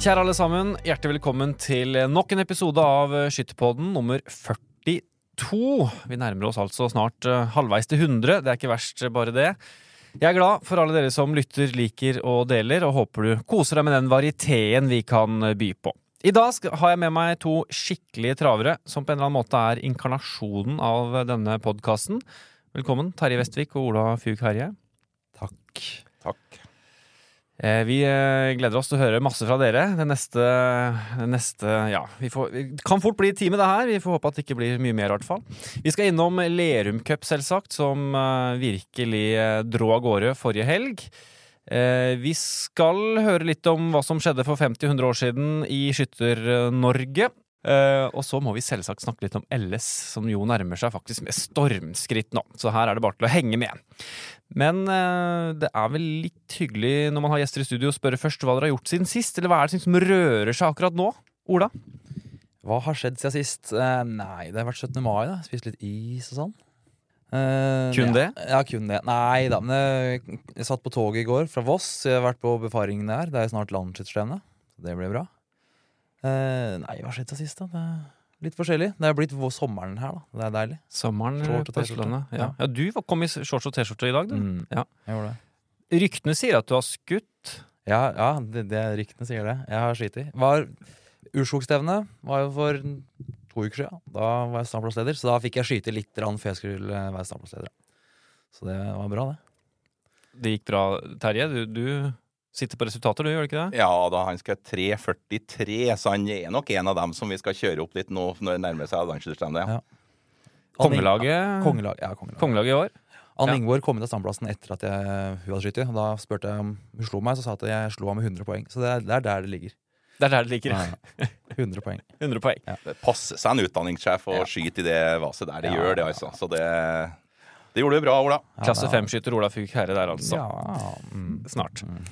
Kjære alle sammen, hjertelig velkommen til nok en episode av Skytterpodden nummer 42. Vi nærmer oss altså snart eh, halvveis til 100. Det er ikke verst, bare det. Jeg er glad for alle dere som lytter, liker og deler, og håper du koser deg med den varieteen vi kan by på. I dag har jeg med meg to skikkelige travere som på en eller annen måte er inkarnasjonen av denne podkasten. Velkommen, Terje Vestvik og Ola Fug Herje. Takk. Takk. Eh, Vi eh, gleder oss til å høre masse fra dere. Det neste, det neste Ja, vi får, det kan fort bli time, det her. Vi får håpe at det ikke blir mye mer, i hvert fall. Vi skal innom Lerum Cup, selvsagt, som eh, virkelig eh, dro av gårde forrige helg. Vi skal høre litt om hva som skjedde for 50-100 år siden i Skytter-Norge. Eh, og så må vi selvsagt snakke litt om LS, som jo nærmer seg faktisk med stormskritt nå. Så her er det bare til å henge med. Men uh, det er vel litt hyggelig når man har gjester i studio å spørre først hva dere har gjort siden sist, eller hva er det som rører seg akkurat nå? Ola? Hva har skjedd siden sist? Uh, nei, det har vært 17. mai, da. Spist litt is og sånn. Kun ja. det? Ja, kun det. Nei da, men jeg, satt på toget i går fra Voss. Jeg har vært på befaringen der. Det er snart landsskytterstevne. Så det blir bra. Eh, nei, hva har skjedd siden sist, da? Det er litt forskjellig. Det er blitt sommeren her, da. Det er deilig. Sommeren på Østlandet. Ja. Ja. du kom i shorts og T-skjorte i dag, du. Mm, Ja. Jeg gjorde det. Ryktene sier at du har skutt. Ja, ja det, det ryktene sier det. Jeg har skitt Var Urskogstevne var jo for to uker siden. Da var jeg standplassleder, så da fikk jeg skyte litt før jeg skulle være standplassleder. Så det var bra, det. Det gikk bra, Terje. Du, du sitter på resultater, du, gjør du ikke det? Ja da, han skal 3.43, så han er nok en av dem som vi skal kjøre opp litt nå når det nærmer seg landslagsstevnet. Ja. Ja. Kongelaget, Kongelag, ja, kongelag. Kongelaget i år. Anne Ja. Ingeborg kom inn til standplassen etter at jeg, hun hadde skutt. Da spurte jeg om hun slo meg, så sa hun at jeg slo henne med 100 poeng. Så det er, det er der det ligger. Det er der det ligger. Ja, 100 poeng. 100 poeng. Det passer seg en utdanningssjef å Ja. skyte i det vaset der. Det Ja. gjør det, altså. Så det, det gjorde du bra, Ola. Ja, Klasse 5-skytter Ola Fugh Herre der, altså. Ja, mm, Snart. mm,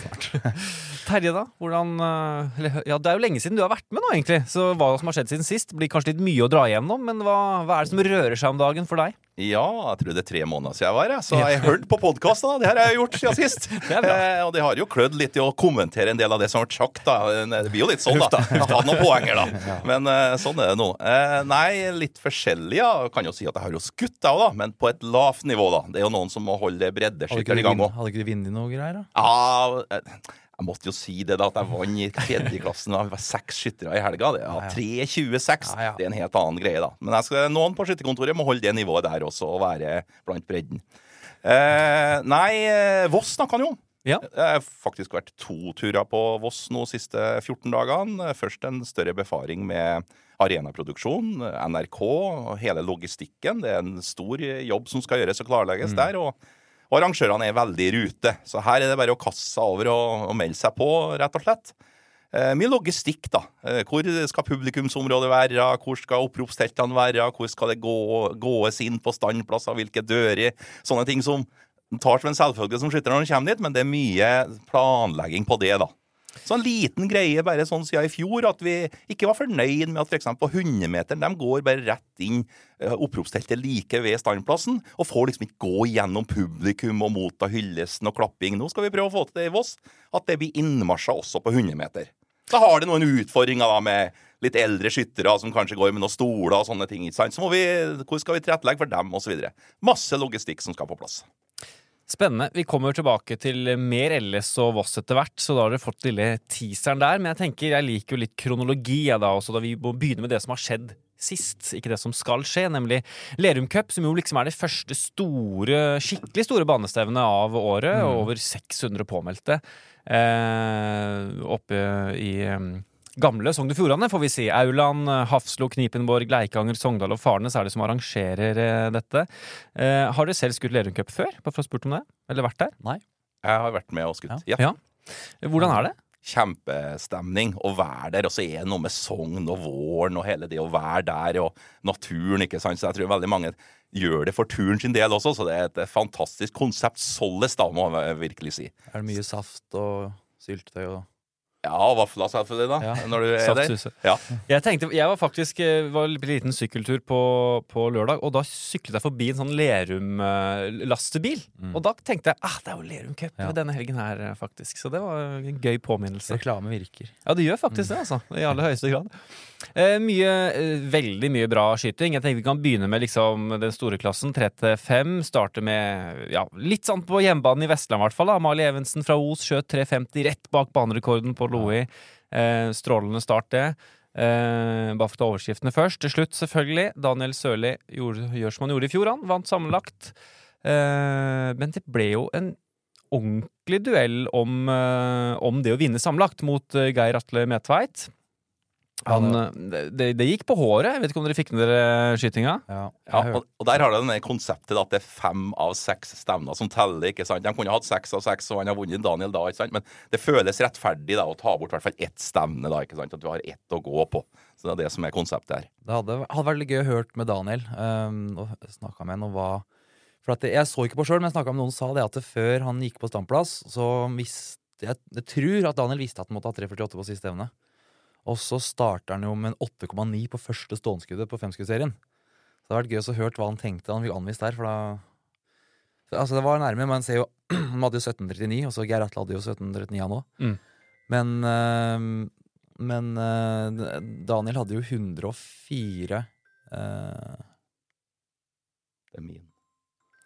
snart. Terje, da? Hvordan eh, Ja, det er jo lenge siden du har vært med nå, egentlig. Så hva som har skjedd siden sist, blir kanskje litt mye å dra igjennom. Men hva, hva er det som rører seg om dagen for deg? Ja, jeg tror det er tre måneder siden jeg var her, så jeg har hørt på podkasten. Det her har jeg gjort siden sist. Eh, og det har jo klødd litt i å kommentere en del av det som har vært sagt. da. Det blir jo litt sånn, da. Ta noen poenger, da. Men eh, sånn er det nå. Eh, nei, litt forskjellig. Ja. Jeg kan jo si at jeg har jo skutt, jeg òg, da. Men på et lavt nivå, da. Det er jo noen som må holde breddeskytteren i gang òg. hadde ikke du vunnet noe greier, da? Ja, eh, jeg måtte jo si det, da. At jeg vant i tredjeklassen. Det var seks skyttere i helga. Det, ja, Ja, ja. 3-26. Ja, ja. Det er en helt annen greie, da. Men jeg skal, noen på skytterkontoret må holde det nivået der også, og være blant bredden. Eh, nei, eh, Voss snakka han jo om. Ja. Det har faktisk vært to turer på Voss nå de siste 14 dagene. Først en større befaring med arenaproduksjon, NRK og hele logistikken. Det er en stor jobb som skal gjøres og klarlegges der. og og arrangørene er veldig i rute, så her er det bare å kaste seg over og, og melde seg på, rett og slett. Eh, mye logistikk, da. Eh, hvor skal publikumsområdet være? Hvor skal oppropsteltene være? Hvor skal det gå, gåes inn på standplasser? Hvilke dører? Sånne ting som tar som en selvfølge som skytter når han kommer dit, men det er mye planlegging på det, da. Så en liten greie bare sånn siden i fjor at vi ikke var fornøyd med at f.eks. på 100-meteren de går bare rett inn eh, oppropsteltet like ved standplassen og får liksom ikke gå gjennom publikum og motta hyllesten og klapping. Nå skal vi prøve å få til det i Voss, at det blir innmarsjer også på 100 meter. Så har det noen utfordringer da med litt eldre skyttere som kanskje går med noen stoler og sånne ting. ikke sant? Så må vi, Hvor skal vi tilrettelegge for dem, osv. Masse logistikk som skal på plass. Spennende. Vi kommer tilbake til mer LS og Voss etter hvert, så da har dere fått lille teaseren der. Men jeg tenker, jeg liker jo litt kronologi jeg da også, da vi må begynne med det som har skjedd sist, ikke det som skal skje, nemlig Lerum Cup, som jo liksom er det første store, skikkelig store banestevnet av året. Mm. Over 600 påmeldte eh, oppe i gamle Sogn og Fjordane, får vi si. Auland, Hafslo, Knipenborg, Leikanger, Sogndal og Farnes er det som arrangerer eh, dette. Eh, har dere selv skutt Lerum Cup før? Bare for å ha spurt om det? Eller vært der? Nei. Jeg har vært med og skutt. Ja. Ja. Hvordan er det? Kjempestemning å være der. Og så er det noe med Sogn og våren og hele det å være der, og naturen, ikke sant. Så jeg tror veldig mange gjør det for turen sin del også, så det er et fantastisk konsept. Solles, da, må jeg virkelig si. Er det mye saft og syltetøy og Ja, vafler selvfølgelig, da. Ja. Når du er der. Ja. Jeg tenkte, jeg var faktisk eh, var en liten sykkeltur på, på lørdag, og da syklet jeg forbi en sånn Lerum-lastebil. Og da tenkte jeg ah, det er jo Lerum Cup Ja. denne helgen her, eh, faktisk. Så det var en gøy påminnelse. Reklame virker. Ja, det gjør faktisk det, altså. I aller høyeste grad. Eh, mye, eh, veldig mye bra skyting. Jeg tenker Vi kan begynne med liksom den store klassen, 3-5. Starte med ja, litt sånn på hjemmebanen i Vestland, i hvert fall. Amalie Evensen fra Os skjøt 3,50 rett bak banerekorden på Loi. Eh, strålende start, det. Eh, bare for å ta overskriftene først. Til slutt, selvfølgelig. Daniel Sørli gjorde, gjør som han gjorde i fjor, han. Vant sammenlagt. Eh, men det ble jo en ordentlig duell om, eh, om det å vinne sammenlagt mot Geir Atle Medtveit. Han, eh, det, det gikk på håret. Jeg vet ikke om dere fikk med dere skytinga? Ja, Ja, og, og der har du det konseptet at det er fem av seks stevner som teller. ikke sant? De kunne hatt seks av seks, og han har vunnet Daniel da, ikke sant? men det føles rettferdig da å ta bort i hvert fall ett stevne. da, ikke sant? At du har ett å gå på. Så det er det som er konseptet her. Det hadde, hadde vært gøy å høre med Daniel. Um, og snakka med ham om hva For at det, Jeg så ikke på sjøl, men jeg snakka med noen som sa det at det før han gikk på standplass, så visste jeg, jeg tror at Daniel visste at han måtte ha 3,48 på siste evne. Og så starter han jo med en 8,9 på første stålskuddet på femskuddsserien. Så det hadde vært gøy å høre hva han tenkte han fikk anvist der, for da Altså, det var nærme, man ser jo Han hadde jo 17,39, og så Geir Atle hadde jo 17,39 han òg. Mm. Men eh, Men eh, Daniel hadde jo 104 eh, Det er min.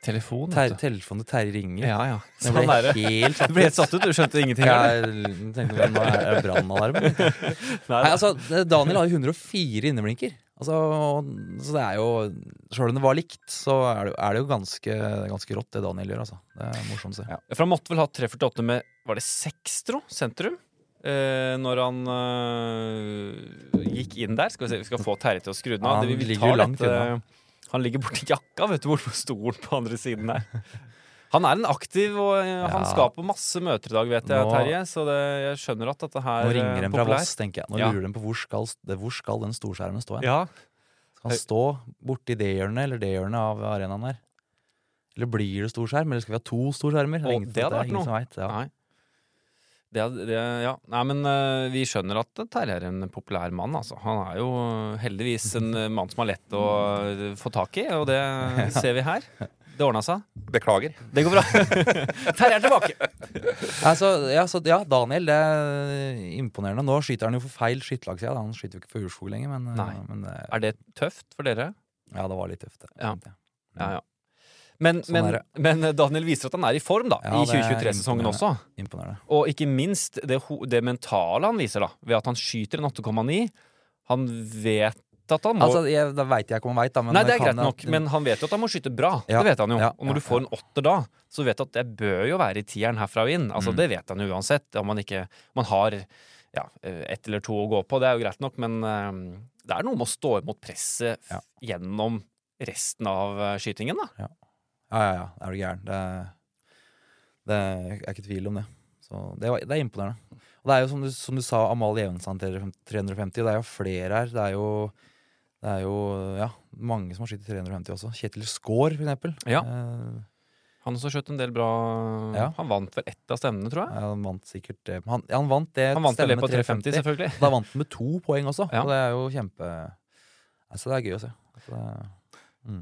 Telefon. ter. Telefonen til Terje ringer. Ja, ja. Jeg Sånn ble det. helt Du ble helt satt ut, du skjønte ingenting? Jeg tenkte nå er det brannalarm. Altså, Daniel har jo 104 inneblinker. Altså, så det er jo Sjøl om det var likt, så er det, er det jo ganske, ganske rått, det Daniel gjør. Altså. Det er morsomt å se. Ja. For han måtte vel ha 3,48 med Var det Sekstro sentrum? Eh, når han eh, gikk inn der. Skal vi se, vi skal få Terje til å skru den av. Han Det- vi ligger jo langt dette- Han ligger borti jakka, vet du, borte på stolen på andre siden der. Han er en aktiv, og eh, han Ja. skal på masse møter i dag, vet jeg, Nå- Terje. Så det, jeg skjønner at dette her Nå ringer den fra. Voss, tenker jeg. Nå Ja. lurer de på hvor skal, hvor skal den storskjermen stå hen. Ja. Skal han stå borti det hjørnet eller det hjørnet av arenaen her? Eller blir det storskjerm, eller skal vi ha to storskjermer? Ingen, det hadde vært noe. som vet. Ja. Nei. Det, det, ja. Nei, men uh, vi skjønner at Terje er en populær mann, altså. Han er jo heldigvis en eh, mann som er lett å eh, få tak i, og det ser vi her. Det ordna seg. Beklager. Det går bra. Terje er tilbake. Altså, ja, så, ja, Daniel, det er imponerende. Nå skyter han jo for feil skytterlagsside. Han skyter jo ikke for Urskog lenger, men, Nei. men det, Er det tøft for dere? ja, det var litt tøft. Det. Ja. Ja, ja. Men, Sånn men, men Daniel viser at han er i form, da. Ja, I er 2023-sesongen også. imponerende. Og ikke minst det, det mentale han viser, da. Ved at han skyter en 8,9. Han vet at han må Altså, jeg, Da veit jeg ikke om han veit, da. Men Nei, det er greit nok, men han vet jo at han må skyte bra. Ja, Det vet han jo. ja, og når du får en åtter da, så vet du at det bør jo være i tieren herfra og inn. Altså, Mm. Det vet han jo uansett. Om man ikke man har ja, ett eller to å gå på, det er jo greit nok, men eh, det er noe med å stå imot presset gjennom resten av eh, skytingen, da. Ja, ja, ja. Er du gæren. Det, det er ikke tvil om det. Så det, var, det er imponerende. Og det er jo som du, som du sa, Amalie Evensand 350. Det er jo flere her. Det er jo, det er jo ja, mange som har skutt 350 også. Kjetil Skaar, for eksempel. Ja. Eh, Han også skjøt en del bra Ja. Han vant vel ett av stevnene, tror jeg. han vant sikkert det. Han, ja, han vant det Han vant stevnet på 350, selvfølgelig. Da vant han med to poeng også. Ja. Og det er jo kjempe Altså, det er gøy å se. Altså, det,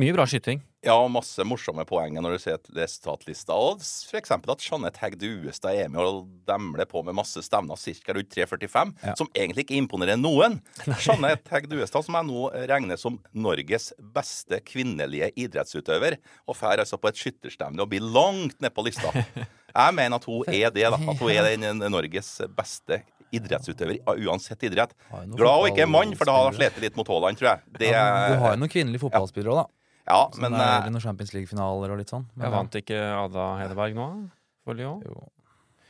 Mye bra skyting. Ja, masse morsomme poenger når du ser resultatlista. Og for eksempel at Jeanette Hegg Duestad er med og demler på med masse stevner ca. rundt 3.45, Ja. som egentlig ikke imponerer noen. Jeanette Hegg Duestad, som jeg nå regner som Norges beste kvinnelige idrettsutøver, og drar altså på et skytterstevne og blir langt ned på lista. Jeg mener at hun er det, da. At hun er den Norges beste idrettsutøver uansett idrett. Glad hun ikke er mann, for da har hun slitt litt mot Haaland, tror jeg. Det, ja, du har jo noen kvinnelige fotballspillere òg, da. Ja, Som men er eh, noen Champions League-finaler og litt sånn. Men, Jeg vant ikke Ada Hedeberg nå? For Lyon? Jo.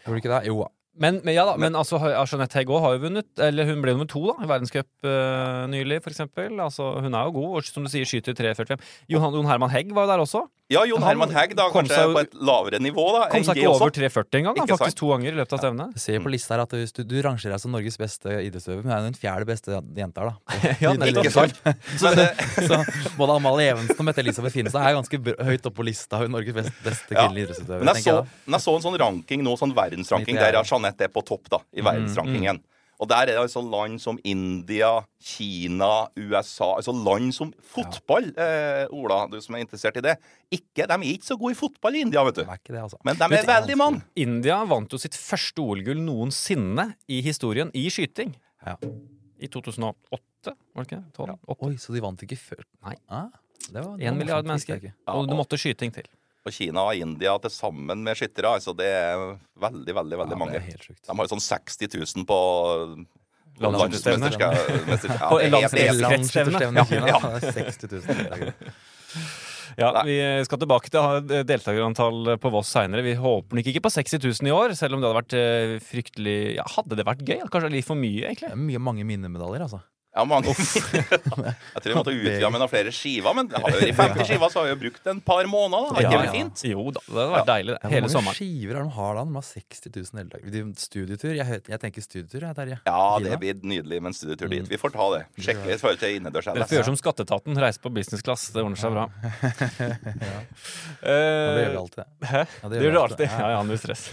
Gjorde du ikke det? Jo da. Men, men ja da, men altså, Jeanette Hegg også har jo vunnet Eller hun ble nummer to da i verdenscup uh, nylig, eksempel. Altså, hun er jo god, og som du sier, skyter 3,45. Johan Jon Herman Hegg var jo der også. Ja, Jon Herman Hegg da, kanskje seg på et lavere nivå, da. Kom seg ikke over 340 engang. da, Faktisk sant? to ganger i løpet av stevnet. Jeg ser på lista her at hvis du, du rangerer deg som Norges beste idrettsøver, men er den fjerde beste jenta her, da. Ja, Ikke sant? så, det, Så både Amalie Evensen og Mette Elisabeth Finstad er ganske høyt oppe på lista over Norges best, beste Ja. kvinnelige idrettsutøver. men jeg tenker så, jeg jeg så en sånn ranking nå, sånn verdensranking, der er Jeanette er på topp da, i verdensrankingen. Og der er det altså land som India, Kina, USA Altså land som fotball, eh, Ola, du som er interessert i det. Ikke, de er ikke så gode i fotball i India, vet du. Det er ikke det, altså. Men de er du- veldig mange. India vant jo sitt første OL-gull noensinne i historien i skyting. Ja. I 2008, var det ikke? 12, ja. Oi, så de vant ikke før? Nei. Ah, det var, det En milliard mennesker. Ja, Og det og- måtte skyting til. Og Kina og India til sammen med skyttere, altså det er veldig, veldig veldig Ja, mange. Det er. De har jo sånn 60 000 på Landsstevne. landsmesterskap. mester- Ja, På det det Ja, i Kina. ja. det er 60 000. Det er greit. Ja, Vi skal tilbake til deltakerantall på Voss seinere. Vi håper nok ikke på 60 000 i år, selv om det hadde vært eh, fryktelig ja, Hadde det vært gøy? Kanskje litt for mye, Det egentlig? er mye, mange minnemedaljer, altså. Ja, mange. jeg tror vi måtte utvide med noen flere skiver, men det har jo vært 50 skiver, så har vi jo brukt en par måneder. da. Har ikke Ja, ja. fint? Jo da, det hadde vært deilig. det. sommeren Hvor mange skiver har de har da? De har 60 000 hele dagen. Studietur? Jeg, jeg tenker studietur, jeg, Terje. Ja, det blir nydelig med en studietur dit. Mm. Vi får ta det. Sjekke litt i forhold til innendørs Dere gjør får gjøre som Skatteetaten, reise på business class. Det ordner seg bra. Ja, Eh, det gjør vi alltid. Hæ? Ja, Det gjør du alltid. Ja, ja, null stress.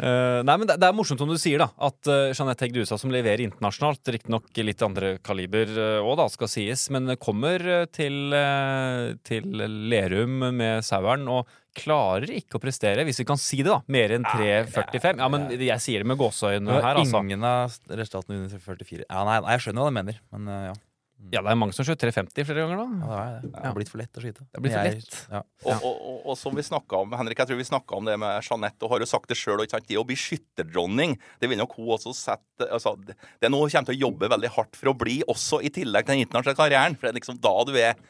Eh, nei, men det, det er morsomt som du sier, da. At uh, Jeanette Hegg Dusa, som leverer internasjonalt, riktignok litt andre kaliber òg, da, skal sies, men kommer eh, til, eh, til Lerum med saueren og klarer ikke å prestere, hvis vi kan si det, da, mer enn 3,45. Ja, men jeg sier det med gåseøyne her, altså. ingen av resultatene under 3,44. Ja, nei, jeg skjønner hva du mener, men ja. Ja, det er mange som skjøt 3,50 flere ganger, ja. Det er det. Det er blitt for lett å skyte. Det er blitt for lett. Ja. Og, og, og, og som vi snakket om, Henrik, jeg tror vi snakka om det med Jeanette, og har jo sagt det sjøl. Det å bli skytterdronning, det vil nok hun også sette altså, det er noe hun kommer til å jobbe veldig hardt for å bli, også i tillegg til den internasjonale karrieren. For det er liksom da du er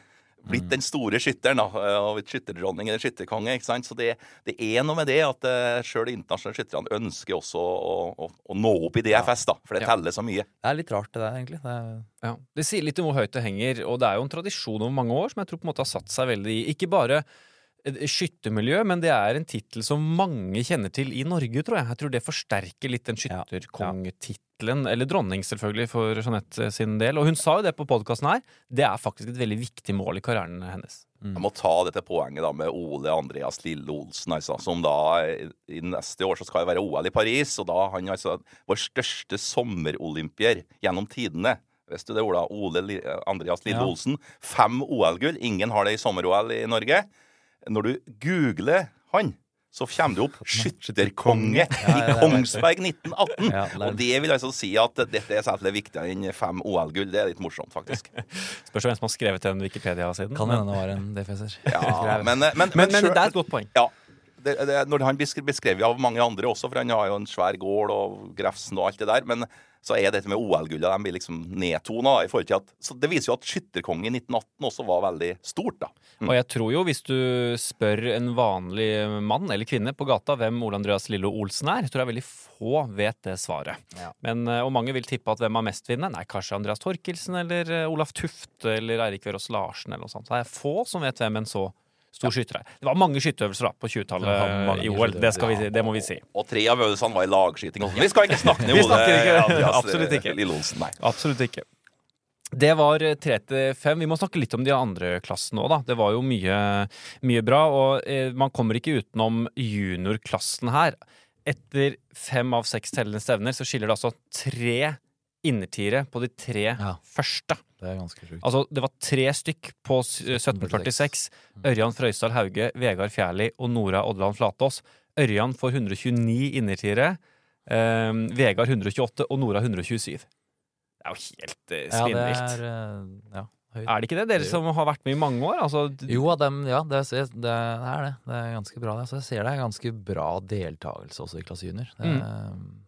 blitt den store skytteren, da, og blitt skytterdronning eller skytterkonge. ikke sant? Så det, det er noe med det at uh, sjøl de internasjonale skytterne ønsker også å, å, å nå opp i DFS, da, for det Ja. teller så mye. Det er litt rart, det der, egentlig. Det er, Ja. Det sier litt om hvor høyt det henger, og det er jo en tradisjon over mange år som jeg tror på en måte har satt seg veldig i. Ikke bare skyttermiljø, men det er en tittel som mange kjenner til i Norge, tror jeg. Jeg tror det forsterker litt den Ja. skytterkongetittelen, eller dronning selvfølgelig, for Jeanette sin del. Og hun sa jo det på podkasten her, det er faktisk et veldig viktig mål i karrieren hennes. Mm. Jeg må ta dette poenget da med Ole Andreas Lille Olsen, altså, som da i- neste år så skal det være OL i Paris. Og da han altså vår største sommerolympier gjennom tidene. Visste du det, Ola? Ole Andreas Lille Ja. Olsen. Fem OL-gull. Ingen har det i sommer-OL i Norge. Når du googler han, så kommer det opp 'skytterkonge' i er Kongsberg 1918. Ja, er- Og det vil altså si at dette er selvfølgelig viktigere enn fem OL-gull. Det er litt morsomt, faktisk. Spørs hvem som har skrevet den Wikipedia-siden. kan Men, hende det var en DFS-er. Ja, men, men, men, men, men det er et godt poeng. Ja. Det, det, når han besk- beskrevet av mange andre også, for han har jo en svær gård og Grefsen og alt det der. Men så er dette med OL-gullet de blir liksom nedtona. i forhold til at, Så det viser jo at skytterkonge i 1918 også var veldig stort, da. Mm. Og jeg tror jo, hvis du spør en vanlig mann eller kvinne på gata hvem Ole Andreas Lillo Olsen er, tror jeg veldig få vet det svaret. Ja. Men, eh, og mange vil tippe at hvem har mest vinnende? Nei, kanskje Andreas Torkelsen eller eh, Olaf Tufte eller Eirik Verås Larsen eller noe sånt. Det er få som vet hvem en så stor skytter er. Det var mange skytterøvelser da på 20-tallet i OL, det, skal vi, det må vi si. Og tre av øvelsene var i lagskyting. Vi skal ikke snakke ned Ole snakker absolutt ikke. Lille nei. Absolutt ikke. Det var eh, tre til fem. Vi må snakke litt om de andre klassene òg, da. Det var jo mye, mye bra, og eh, man kommer ikke utenom juniorklassen her. Etter fem av seks tellende stevner så skiller det altså tre innertiere på de tre Ja. første. Det er ganske sjukt. Altså, det var tre stykk på 1746. Ørjan Frøysdal Hauge, Vegard Fjærli og Nora Odland Flatås. Ørjan får 129 innertiere. Eh, Vegard 128 og Nora 127. Det er jo helt eh, Ja, det er eh, ja, høyt. Er det ikke det? Dere som har vært med i mange år? Altså, Jo, dem, ja, det, er det. Det er ganske bra. det. Så jeg ser det er ganske bra deltakelse også i klasse junior. Det, Mm.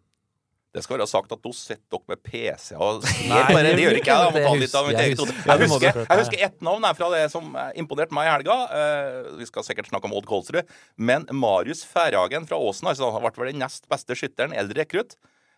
Det skal være sagt at nå sitter dere med PC og Nei, bare. det Det gjør ikke jeg. Jeg eget jeg husker- Jeg du husker, jeg husker ett navn fra det som imponerte meg i helga. Uh, Vi skal sikkert snakke om Odd Kolsrud. Men Marius Færhagen fra Åsen altså, har vært vel den nest beste skytteren, eldre rekrutt.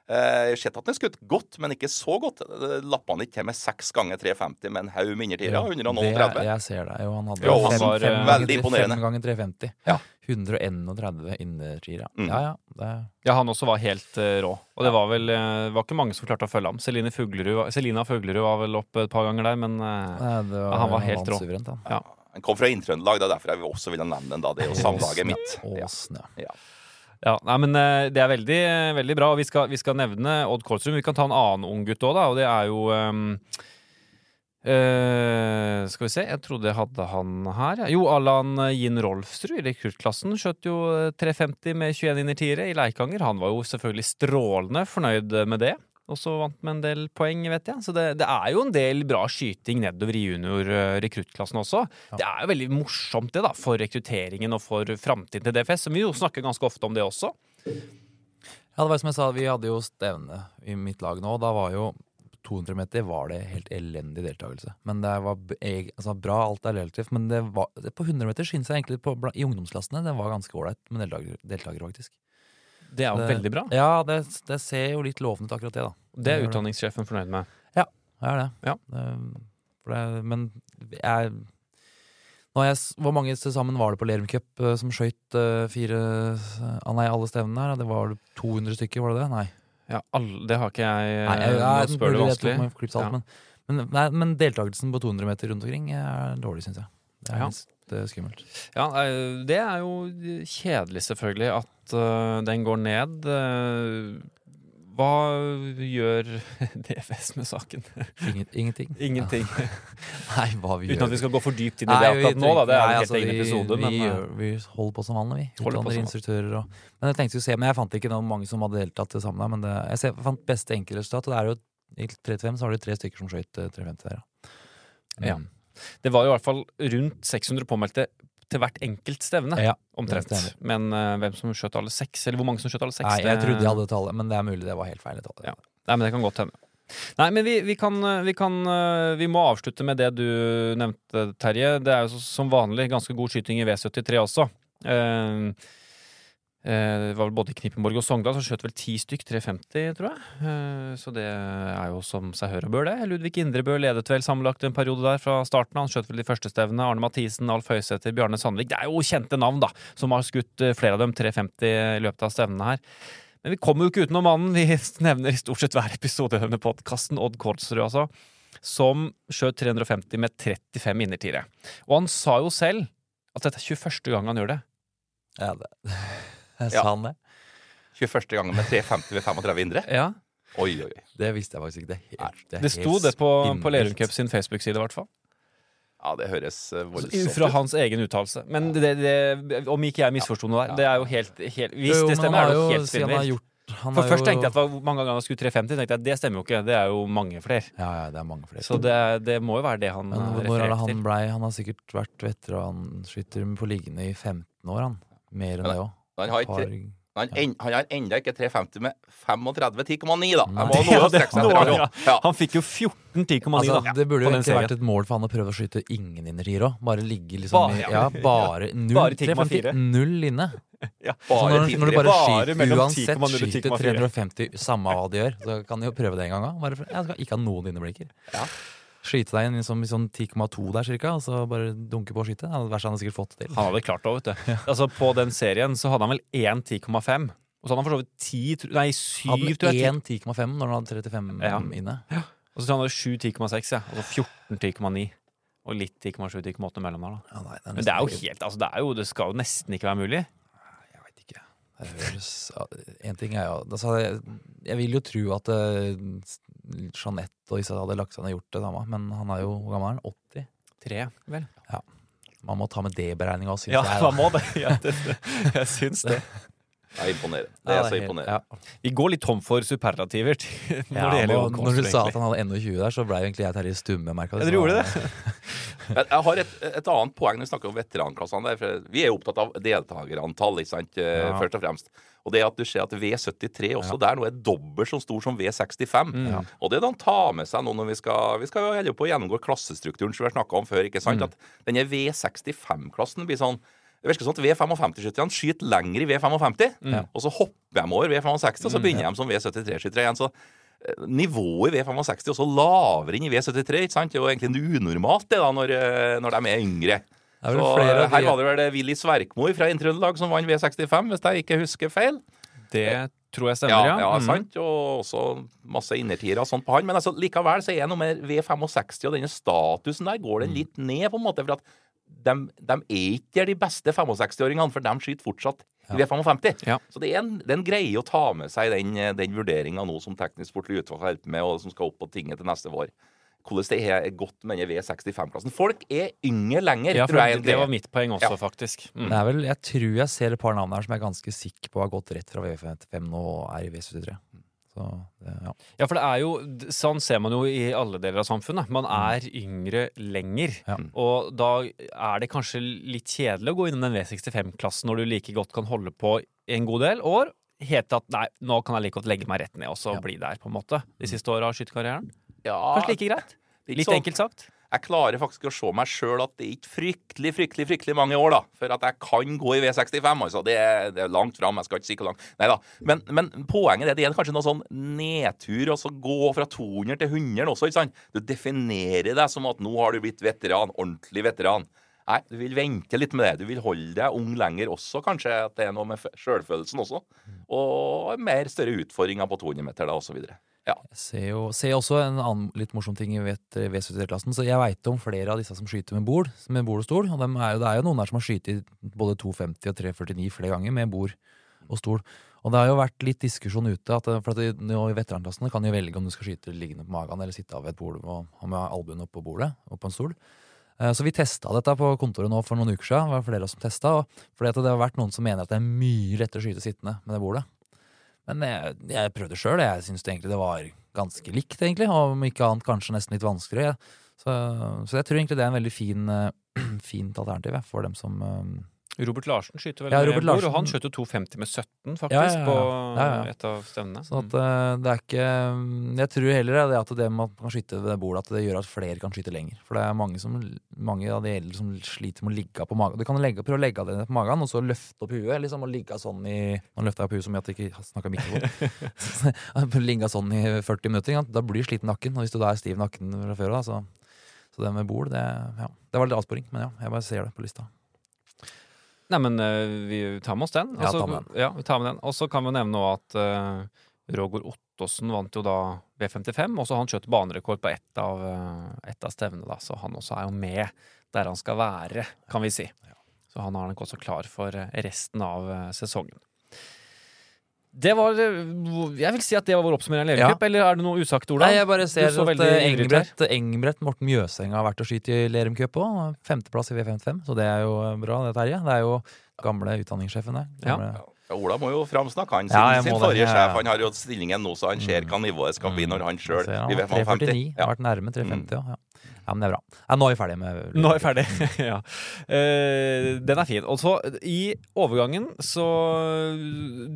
Eh, Jeg har sett at er skutt godt, men ikke så godt. Det Lappa han ikke til med seks ganger 350 med en haug med innertiere. Det, 130. jeg ser det. Jo, han hadde Jo, han fem, var, fem, eh, veldig imponerende. Fem ganger 350. Ja. 131 innertiere. Mm. Ja, ja. Det, Ja, han også var helt uh, rå. Og det var vel uh, var ikke mange som klarte å følge ham. Celine Fuglerud, Selina Fuglerud var vel opp et par ganger der, men uh, Nei, det var, han var helt rå. suverent, han. Ja. Han kom fra Inn-Trøndelag, det er derfor jeg også ville nevne den. da. Det er jo samlaget mitt. Ja. Åsen, ja. Ja, nei, men eh, Det er veldig, veldig bra. og Vi skal, vi skal nevne Odd Kolstrøm. Vi kan ta en annen ung gutt òg, da. Og det er jo um, uh, Skal vi se, jeg trodde jeg hadde han her. Jo, Allan Jin Rolfsrud i rekruttklassen skjøt jo eh, 350 med 21 innertiere i Leikanger. Han var jo selvfølgelig strålende fornøyd med det. Og så vant med en del poeng, vet jeg. Så det, det er jo en del bra skyting nedover i junior-rekruttklassen også. Det er jo veldig morsomt det da, for rekrutteringen og for framtiden til DFS. Som vi jo snakker ganske ofte om det også. Ja, det var som jeg sa, vi hadde jo stevne i mitt lag nå, og da var jo 200 meter var det helt elendig deltakelse. Men det var altså, bra, alt er relativt, men det var, på 100 meter synes jeg egentlig på, i ungdomsklassene det var ganske ålreit med deltakere, deltaker, faktisk. Det er jo veldig bra. Ja, det, det ser jo litt lovende ut, akkurat det, da. Det er utdanningssjefen fornøyd med. Det er det. Ja. Det- det men jeg jeg, Hvor mange til sammen var det på Lerum Cup eh, som skøyt eh, fire ah, Nei, alle stevnene her? Det var 200 stykker, var det det? Nei. Ja, alle, det har ikke jeg Nei, jeg, Nå spør du vanskelig. tok meg for klippet alt, Ja. men, men, nei, men deltakelsen på 200 meter rundt omkring er dårlig, syns jeg. Det er Ja. Litt er skummelt. Ja, eh, det er jo kjedelig, selvfølgelig, at eh, den går ned. Eh, hva gjør DFS med saken? Ingen, ingenting. Ingenting. Nei, hva vi Uten at vi skal gå for dypt inn i det Nei, akkurat nå, da. Det er nei, en helt altså, egen episode. Vi, Men vi, gjør, vi holder på som vanlig, vi. Utdanner instruktører og Men jeg tenkte å se, men jeg fant ikke noen mange som hadde deltatt til sammen. Men det, jeg ser, fant beste enkeltresultat, og det er jo i 35 så har du tre stykker som skøyt eh, 350 der, ja. Ja. Mm. Det var jo i hvert fall rundt 600 påmeldte til hvert enkelt stevne. Ja, Omtrent. Men uh, hvem som skjøt alle seks, eller hvor mange som skjøt alle seks Nei, jeg det- trodde jeg hadde tallet, men det er mulig det var helt feil. Tallet. Ja. Nei, men det kan godt hende. Nei, men vi, vi kan, vi kan Vi må avslutte med det du nevnte, Terje. Det er jo som vanlig ganske god skyting i V73 også. Eh, eh, det var vel både Knippenborg og Sogndal, som skjøt vel ti stykk 350, tror jeg. Eh, så det er jo som seg hør og bør, det. Ludvig Indrebø ledet vel sammenlagt en periode der fra starten. Han skjøt vel de første stevnene. Arne Mathisen, Alf Høysæter, Bjarne Sandvik. Det er jo kjente navn, da, som har skutt eh, flere av dem 350 i løpet av stevnene her. Men vi kommer jo ikke utenom mannen. Vi nevner i stort sett hver episode i denne podkasten Odd Kordsrud, altså. Som skjøt 350 med 35 innertiere. Og han sa jo selv at dette er 21. gang han gjør det. Ja, det. Jeg Ja. han det? 21. gangen med 350 ved 35 indre. Ja, Oi, oi, oi. Det visste jeg faktisk ikke. Det, er helt, det, er Det sto det på, på. Lerum Cup sin Facebook-side, i hvert fall. Ja, det høres voldsomt ut. Fra hans egen uttalelse. Men det, det, om ikke jeg misforsto noe der, det er jo helt, helt Hvis Jo, det stemmer, er det jo helt spinnvilt. han For først jo- tenkte jeg at hvor mange ganger han skulle 350. tenkte jeg Det stemmer jo ikke. Det er jo mange flere. Ja, ja, det er mange flere. Så det, det må jo være det han Men eh, når er det han til. blei Han har sikkert vært veteranskytter på liggende i 15 år, han. Mer enn det òg. Han har, ikke, han, en, han har enda ikke 350 med 35 10,9, da. Ja, det han. Ja. Han fikk jo 14 10,9, Altså, da. det burde jo ikke vært et mål for han å prøve å skyte ingen innertier òg. Bare ligge liksom Bare- i Ja, bare null. Bare 350, null inne. Ja. Bare når, når du bare skyter uansett 10,0 skyter 350, samme hva de gjør, så kan de jo prøve det en gang òg. Jeg skal ikke ha noen inneblikker. Ja. Skyte deg inn liksom, i sånn 10,2 der cirka, og så bare dunke på og skyte. Ja, det verste han hadde sikkert fått til. Han hadde klart det òg, vet du. Altså, på den serien så hadde han vel én 10,5. Og så hadde han for så vidt 10 Nei, 7, Hadde tror jeg. én 10,5 når han hadde 35 Ja. inne. Og så tror jeg han hadde 7 10,6, ja. Altså 14 10,9. Og litt 10,7 10,8 mellom der, da. Ja, nei, Men det er jo helt Altså, det er jo Det skal jo nesten ikke være mulig. Jeg veit ikke. Det høres En ting er jo altså, jeg, jeg vil jo tro at uh, Jeanette og disse hadde lagt seg ned og gjort det samme, men han er jo gammel er han? 80? Tre, vel. Man må ta med det beregninga, syns Ja, jeg. man må det. Ja, det, jeg syns det. Det er imponerende. Det Ja, er så imponerende. ja. Vi går litt tom for superlativer til- når Ja, det gjelder nå- når du sa at han hadde NO 20 der, så ble jo egentlig jeg Terje Stumme. merket Ja, dere gjorde det? Jeg, har et, et annet poeng når vi snakker om veteranklassene. der, for Vi er jo opptatt av deltakerantall, ikke sant, eh, Ja. først og fremst. Og det at du ser at V73 også der nå er dobbelt så stor som V65. Mm. Ja. Og det han tar med seg nå når vi skal Vi skal jo holde på å gjennomgå klassestrukturen som vi har snakka om før. ikke sant? Mm. At denne V65-klassen blir sånn Det virker som at V55-skytterne skyter lenger i V55, Mm. og så hopper de over V65, og så begynner de som V73-skyttere igjen. Så eh, nivået i V65 er også lavere enn i V73. ikke sant? Det er jo egentlig unormalt det da, når, eh, når de er yngre. Er Så eh, her de- var det vel Willy Sverkmo fra Intrøndelag som vant V65, hvis jeg ikke husker feil. Det tror jeg stemmer, ja. ja, Mhm. sant. Og også masse innertiere og sånt på han. Men altså, likevel så er noe med V65 og denne statusen der går den Mm. litt ned, på en måte. For at de, de er ikke de beste 65-åringene, for de skyter fortsatt i V55. Ja. Så det er, en, det er en greie å ta med seg den, den vurderinga nå som Teknisk Sportlig Utvalg har hjulpet med, og som skal opp på tinget til neste vår. Hvordan det er godt med denne V65-klassen. Folk er yngre lenger, Ja, tror jeg. det, det det. var mitt poeng også, Ja. faktisk. Mm. Det er vel, Jeg tror jeg ser et par navn her som jeg er ganske sikker på har gått rett fra V55 nå og er i V73. Så det, ja. Ja, for det er jo Sånn ser man jo i alle deler av samfunnet. Man er yngre lenger. Ja. Og da er det kanskje litt kjedelig å gå innom den V65-klassen når du like godt kan holde på en god del år. Helt at nei, nå kan jeg like godt legge meg rett ned og så Ja. bli der, på en måte. De siste åra av skytterkarrieren. Ja, Kanskje like greit? Litt sånn- enkelt sagt. Jeg klarer faktisk å se meg sjøl at det er ikke fryktelig fryktelig, fryktelig mange år da, for at jeg kan gå i V65. altså. Det er, det er langt fram. Jeg skal ikke si hvor langt. Neida. Men, men poenget er det er kanskje noe sånn nedtur. og så Gå fra 200 til 100 også. ikke sant? Du definerer deg som at nå har du blitt veteran. Ordentlig veteran. Nei, du vil vente litt med det. Du vil holde deg ung lenger også, kanskje. At det er noe med sjølfølelsen også. Og mer større utfordringer på 200 meter da, osv. Ja. Jeg ser jo ser også en annen litt morsom ting i V73-klassen. Så Jeg veit om flere av disse som skyter med bord, med bord og stol. Og er jo, det er jo noen der som har skutt både 250 og 349 flere ganger med bord og stol. Og det har jo vært litt diskusjon ute, at, for at nå i veteranklassene kan du velge om du skal skyte liggende på magen eller sitte av ved et bord og ha med albuen opp på bordet, opp på en stol. Eh, Så vi testa dette på kontoret nå for noen uker siden. Det var flere som testet, og fordi det har vært noen som mener at det er mye lettere å skyte sittende med det bordet. Men jeg, jeg prøvde sjøl. Jeg syns egentlig det var ganske likt, egentlig. Om ikke annet kanskje nesten litt vanskeligere. Så, så jeg tror egentlig det er en veldig fin, eh, fint alternativ for dem som eh, Robert Larsen skyter vel Ja, Robert Larsen- og han skjøt jo 250 med 17, faktisk, Ja, ja, på et av stevnene. Så at eh, det er ikke Jeg tror heller det at det med at man kan skyte ved det bordet, at det gjør at flere kan skyte lenger. For det er mange, som, mange av de eldre som sliter med å ligge på magen. Du kan legge, prøve å legge det ned på magen, og så løfte opp huet. Liksom, og ligge sånn i Nå løfta jeg opp huet som jeg ikke snakka mikrofon. ligge sånn i 40 minutter. Da blir du sliten nakken. Og hvis du da er stiv nakken fra før av, så, så det med bord, det, ja. det var litt avsporing. Men ja, jeg bare ser det på lista. Nei, men eh, vi tar med oss den. Ja, Altså, ta med ja, vi tar med den. Og så kan vi nevne nå at uh, Roger Ottosen vant jo da V55. og så han skjøt banerekord på ett av, eh, ett av stevnene, da. Så han også er jo med der han skal være, kan vi si. Så han er nok også klar for resten av sesongen. Det var eh, Jeg vil si at det var vår oppsummering av Ja. Lerumcup, eller er det noe usagt, Ola? Nei, jeg bare ser at eh, Engbrett, Engbrett Morten Mjøseng har vært og skutt i Lerum Cup òg. Femteplass i V55, så det er jo bra, det, Terje. Det er jo gamle utdanningssjefen der. Gamle, Ja, Ola må jo framsnakke han sin, Ja, sin det. forrige Ja, ja. sjef. Han har jo stillingen nå, så han ser hva nivået skal bli når han sjøl blir har 349. 50. Har vært nærme 350, mm. ja. Ja, men det er bra. Ja, nå er vi ferdige med Nå er vi ferdig. ja. Uh, den er fin. Og så i overgangen så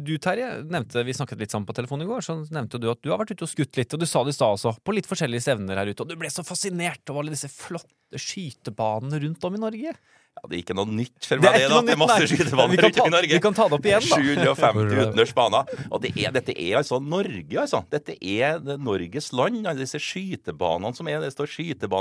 Du, Terje, nevnte Vi snakket litt sammen på telefonen i går. Så nevnte du at du har vært ute og skutt litt. Og du sa det i stad også, på litt forskjellige stevner her ute. Og du ble så fascinert over alle disse flotte skytebanene rundt om i Norge. Ja, det er ikke noe nytt for Det meg, er det. da. Det er masse skytebaner rundt om i Norge. vi kan ta det opp igjen, da. 750 utendørs baner. Og det er, dette er altså Norge, altså. Dette er Norges land. Alle disse skytebanene som er Det står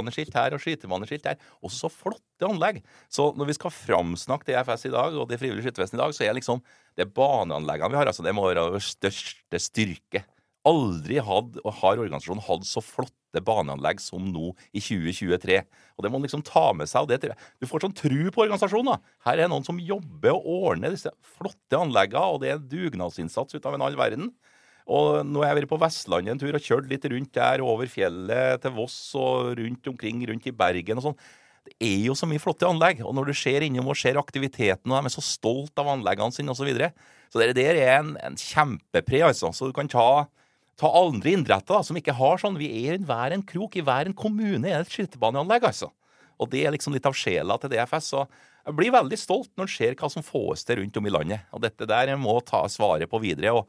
skytebaneskilt her og skytebaneskilt her. Også så flotte anlegg. Så når vi skal framsnakke DFS i dag, og Det frivillige skyttervesen i dag, så er liksom det baneanleggene vi har, altså det må være vår største styrke. Aldri og har organisasjonen hatt så flotte baneanlegg som nå i 2023. Og det må man liksom ta med seg. og det, Du får sånn tru på organisasjonen. da. Her er noen som jobber og ordner disse flotte anleggene, og det er dugnadsinnsats ut av en all verden. Og nå har jeg vært på Vestlandet en tur og kjørt litt rundt der, over fjellet til Voss og rundt omkring, rundt i Bergen og sånn. Det er jo så mye flotte anlegg, og når du ser innom og ser aktiviteten, og de er så stolt av anleggene sine osv. Så, videre. så det der er en, en kjempepre, altså. Så du kan ta, ta andre idretter da, som ikke har sånn. Vi er i hver en krok, i hver en kommune er det et skytebaneanlegg, altså. Og det er liksom litt av sjela til DFS. Så jeg blir veldig stolt når en ser hva som fås til rundt om i landet. Og dette der må ta svaret på videre. og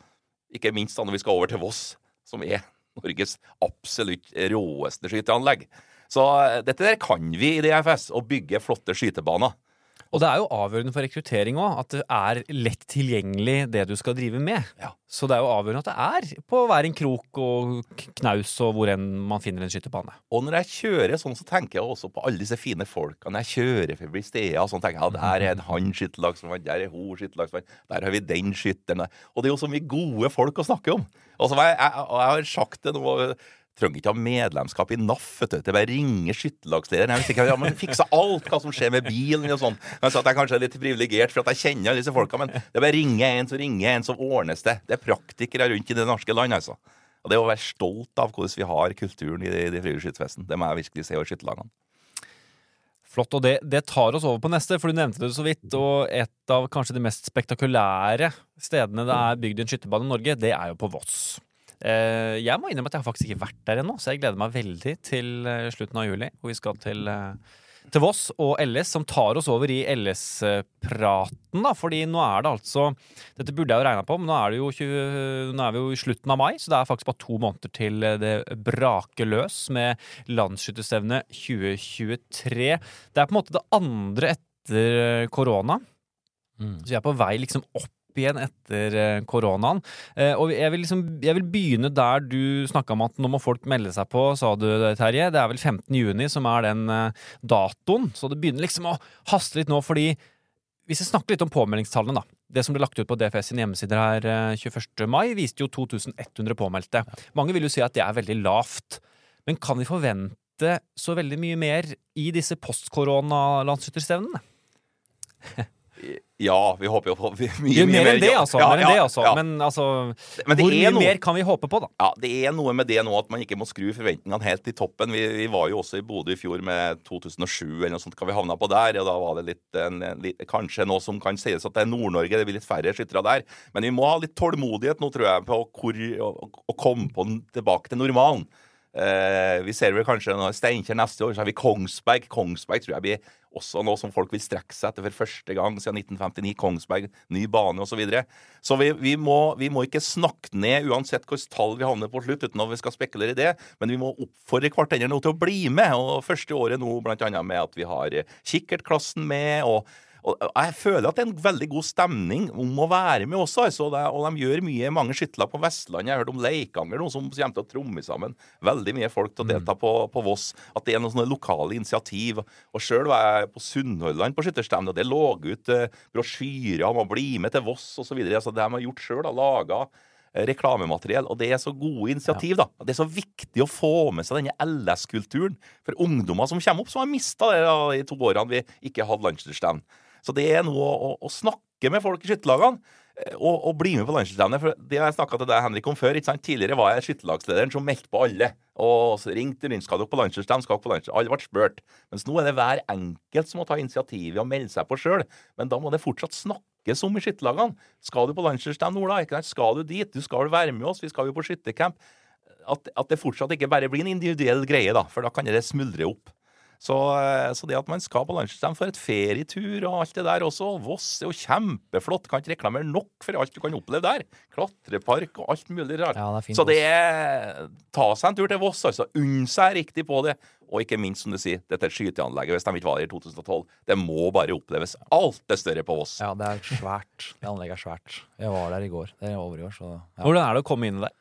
ikke minst da når vi skal over til Voss, som er Norges absolutt råeste skyteanlegg. Så eh, dette der kan vi i DFS, å bygge flotte skytebaner. Og det er jo avgjørende for rekruttering òg, at det er lett tilgjengelig det du skal drive med. Ja. Så det er jo avgjørende at det er på hver en krok og knaus og hvor enn man finner en skytterbane. Og når jeg kjører sånn, så tenker jeg også på alle disse fine folkene. Jeg kjører forbi steder og sånn tenker jeg, ja, der er han skytterlagsmann, der er hun skytterlagsmann, der har vi den skytteren. Og det er jo så mye gode folk å snakke om. Og så var jeg, jeg, jeg har sagt det nå Trenger ikke ha medlemskap i NAF. vet du. Det er bare å ringe skytterlagslederen. Jeg vet ikke, ja, men fikser alt hva som skjer med bilen og sånn. Men så at jeg kanskje er litt privilegert for at jeg kjenner alle disse folka, men det er bare å ringe en, så ringer en, så ordnes det. Det er praktikere rundt i det norske land, altså. Og det å være stolt av hvordan vi har kulturen i de, frivillige skytterfestene, det må jeg virkelig se over skytterlagene. Flott, og det, det tar oss over på neste, for du nevnte det så vidt. Og et av kanskje de mest spektakulære stedene det er bygd en skytterbane i Norge, det er jo på Voss. Eh, jeg må innrømme at jeg har faktisk ikke vært der ennå, så jeg gleder meg veldig til eh, slutten av juli. Hvor vi skal til, eh, til Voss og LS, som tar oss over i LS-praten. da, fordi nå er det altså Dette burde jeg jo regna på, men nå er, det jo 20, nå er vi jo i slutten av mai, så det er faktisk bare to måneder til det braker løs med landsskytterstevnet 2023. Det er på en måte det andre etter korona. korona. Så vi er på vei liksom opp igjen etter eh, koronaen. Eh, og jeg vil, liksom, jeg vil begynne der du snakka om at nå må folk melde seg på, sa du Terje. Det er vel 15. juni som er den eh, datoen, så det begynner liksom å haste litt nå, fordi hvis jeg snakker litt om påmeldingstallene, da. Det som ble lagt ut på DFS sine hjemmesider her eh, 21. mai, viste jo 2100 påmeldte. Mange vil jo si at det er veldig lavt. Men kan vi forvente så veldig mye mer i disse post-korona-landsskytterstevnene? Ja, vi håper jo på mye, Jo, mye mer enn det, altså. Ja, mer enn det, altså. ja. Men altså Men det Hvor er mye noe- mer kan vi håpe på, da? Ja, det er noe med det nå at man ikke må skru forventningene helt til toppen. Vi, vi var jo også i Bodø i fjor med 2007 eller noe sånt, hva vi havna på der. Og da var det litt, en, en, litt kanskje noe som kan sies at det er Nord-Norge, det blir litt færre skyttere der. Men vi må ha litt tålmodighet nå, tror jeg, på hvor, å, å komme på, den- tilbake til normalen. Eh, vi ser vel kanskje når Steinkjer neste år, så har vi Kongsberg. Kongsberg tror jeg blir også noe som folk vil strekke seg etter for første gang siden 1959. Kongsberg, ny bane osv. Så, videre. så vi, vi, må, vi må ikke snakke ned uansett hvilket tall vi havner på slutt, uten at vi skal spekulere i det. Men vi må oppfordre hverandre nå til å bli med. Og første året nå annet med at vi har kikkertklassen med. og og jeg føler at det er en veldig god stemning om å være med også. Altså. Og de gjør mye, mange skytterlag på Vestlandet. Jeg har hørt om Leikanger, noen som kommer til å tromme sammen veldig mye folk til å delta på, på Voss. At det er noen sånne lokale initiativ. Og sjøl var jeg på Sunnhordland på skytterstevne, og det lå ut eh, brosjyrer om å bli med til Voss osv. Altså, det har man gjort sjøl. Laga eh, reklamemateriell. Og det er så gode initiativ, da. Det er så viktig å få med seg denne LS-kulturen for ungdommer som kommer opp, som har mista det da, i to årene vi ikke hadde landslagsstevne. Så det er noe å, å snakke med folk i skytterlagene. eh, Og, og bli med på landslagsstevnet. For det har jeg snakka til deg, Henrik, om før. ikke sant? Tidligere var jeg skytterlagslederen som meldte på alle. Og så ringte rundt skal dere på landslagsstevne, skal dere på landslagsstevne. Alle ble spurt. Mens nå er det hver enkelt som må ta initiativet og melde seg på sjøl. Men da må det fortsatt snakkes om i skytterlagene. Skal du på landslagsstevne, Ola? Ikke sant? Skal du dit? Du skal vel være med oss? Vi skal jo på skyttercamp. At, at det fortsatt ikke bare blir en individuell greie, da, for da kan det smuldre opp. Så, eh, så det at man skal på landslagsstevne for et ferietur og alt det der også Voss er jo kjempeflott. Kan ikke reklamere nok for alt du kan oppleve der. Klatrepark og alt mulig rart. Ja, det er fint, så det er Ta seg en tur til Voss, altså. Unn seg riktig på det. Og ikke minst, som du sier, dette skyteanlegget, hvis de ikke var der i 2012, det må bare oppleves. Alt er større på Voss. Ja, det er svært. Det anlegget er svært. Jeg var der i går. Det er over i år, så ja. Hvordan er det å komme inn der?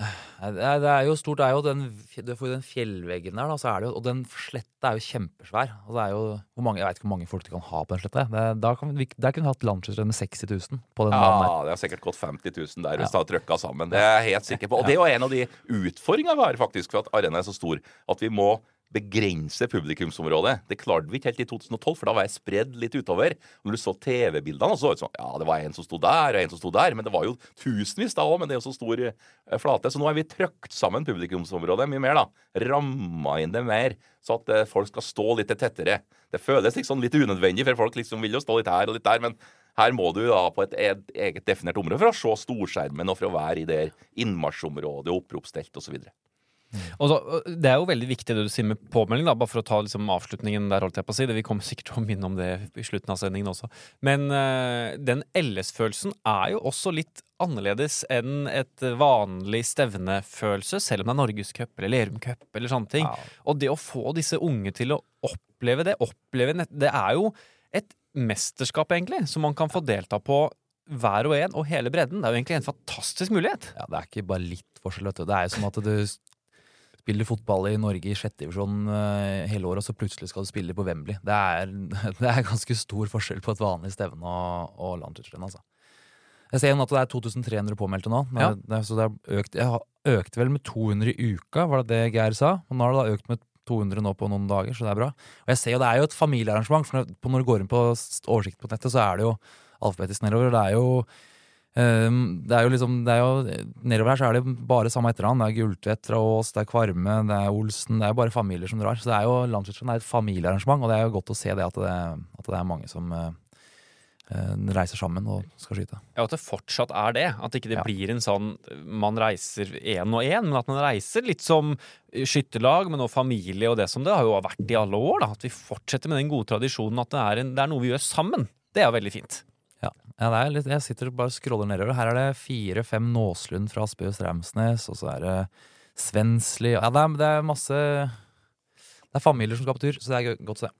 Det er, det er jo stort. Det er jo den, du får jo den fjellveggen der, da, så er det jo, og den sletta er jo kjempesvær. Og det er jo, hvor mange, Jeg vet ikke hvor mange folk du kan ha på den sletta. Det, da kan vi, der kunne vi hatt landslagsrenn med 60 000 på den der. Ja, det har sikkert gått 50 000 der hvis det har trykka sammen. Det er jeg helt sikker på. Og det er jo en av de utfordringene vi har faktisk for at arenaen er så stor, at vi må begrense publikumsområdet. Det klarte vi ikke helt i 2012, for da var jeg spredd litt utover. Og når du så TV-bildene, så var det sånn Ja, det var en som sto der, og en som sto der, men det var jo tusenvis da òg, men det er jo så stor eh, flate. Så nå har vi trykt sammen publikumsområdet mye mer, da. Ramma inn det mer, så at eh, folk skal stå litt tettere. Det føles liksom litt unødvendig, for folk liksom vil jo stå litt her og litt der, men her må du da på et eget definert område for å se storskjermen og for å være i det innmarsjområdet, oppropstelt osv. Og så, det er jo veldig viktig det du sier med påmelding, da, bare for å ta liksom, avslutningen der. holdt jeg på å si. Det, vi kommer sikkert til å minne om det i slutten av sendingen også. Men uh, den LS-følelsen er jo også litt annerledes enn et vanlig stevnefølelse, selv om det er Norgescup eller Lerum Cup eller sånne ting. Ja. Og det å få disse unge til å oppleve det, oppleve nett, det er jo et mesterskap, egentlig, som man kan få delta på hver og en, og hele bredden. Det er jo egentlig en fantastisk mulighet. Ja, Det er ikke bare litt forskjell. vet du. Det er jo som at du spiller fotball i Norge i sjette divisjon eh, hele året, og så plutselig skal du spille på Wembley. Det er, det er ganske stor forskjell på et vanlig stevne og, og landslagsrenn, altså. Jeg ser at det er 2300 påmeldte nå. Ja. det, så det har økt, jeg har økt vel med 200 i uka, var det det Geir sa? Og nå har det da økt med 200 nå på noen dager, så det er bra. Og jeg ser jo det er jo et familiearrangement, for når, du går inn på oversikt på nettet, så er det jo alfabetisk nedover. Det er jo det er jo liksom det er jo, Nedover her så er det bare samme etternavn. Det er Gulltvedt fra Ås, det er Kvarme, det er Olsen. Det er jo bare familier som drar. Så det er jo Landslagsrenn er et familiearrangement, og det er jo godt å se det at det, at det er mange som eh, eh, reiser sammen og skal skyte. Ja, At det fortsatt er det. At ikke det Ja. blir en sånn man reiser én og én, men at man reiser litt som skytterlag men også familie og det som det har jo vært i alle år. da At vi fortsetter med den gode tradisjonen at det er, en, det er noe vi gjør sammen. Det er veldig fint. Ja, ja det er litt, Jeg sitter og bare scroller nedover. Her er det fire-fem Nåslund fra Aspø Straumsnes, og så er det Svensli Ja, det er, det er masse Det er familier som skal på tur, så det er godt å se.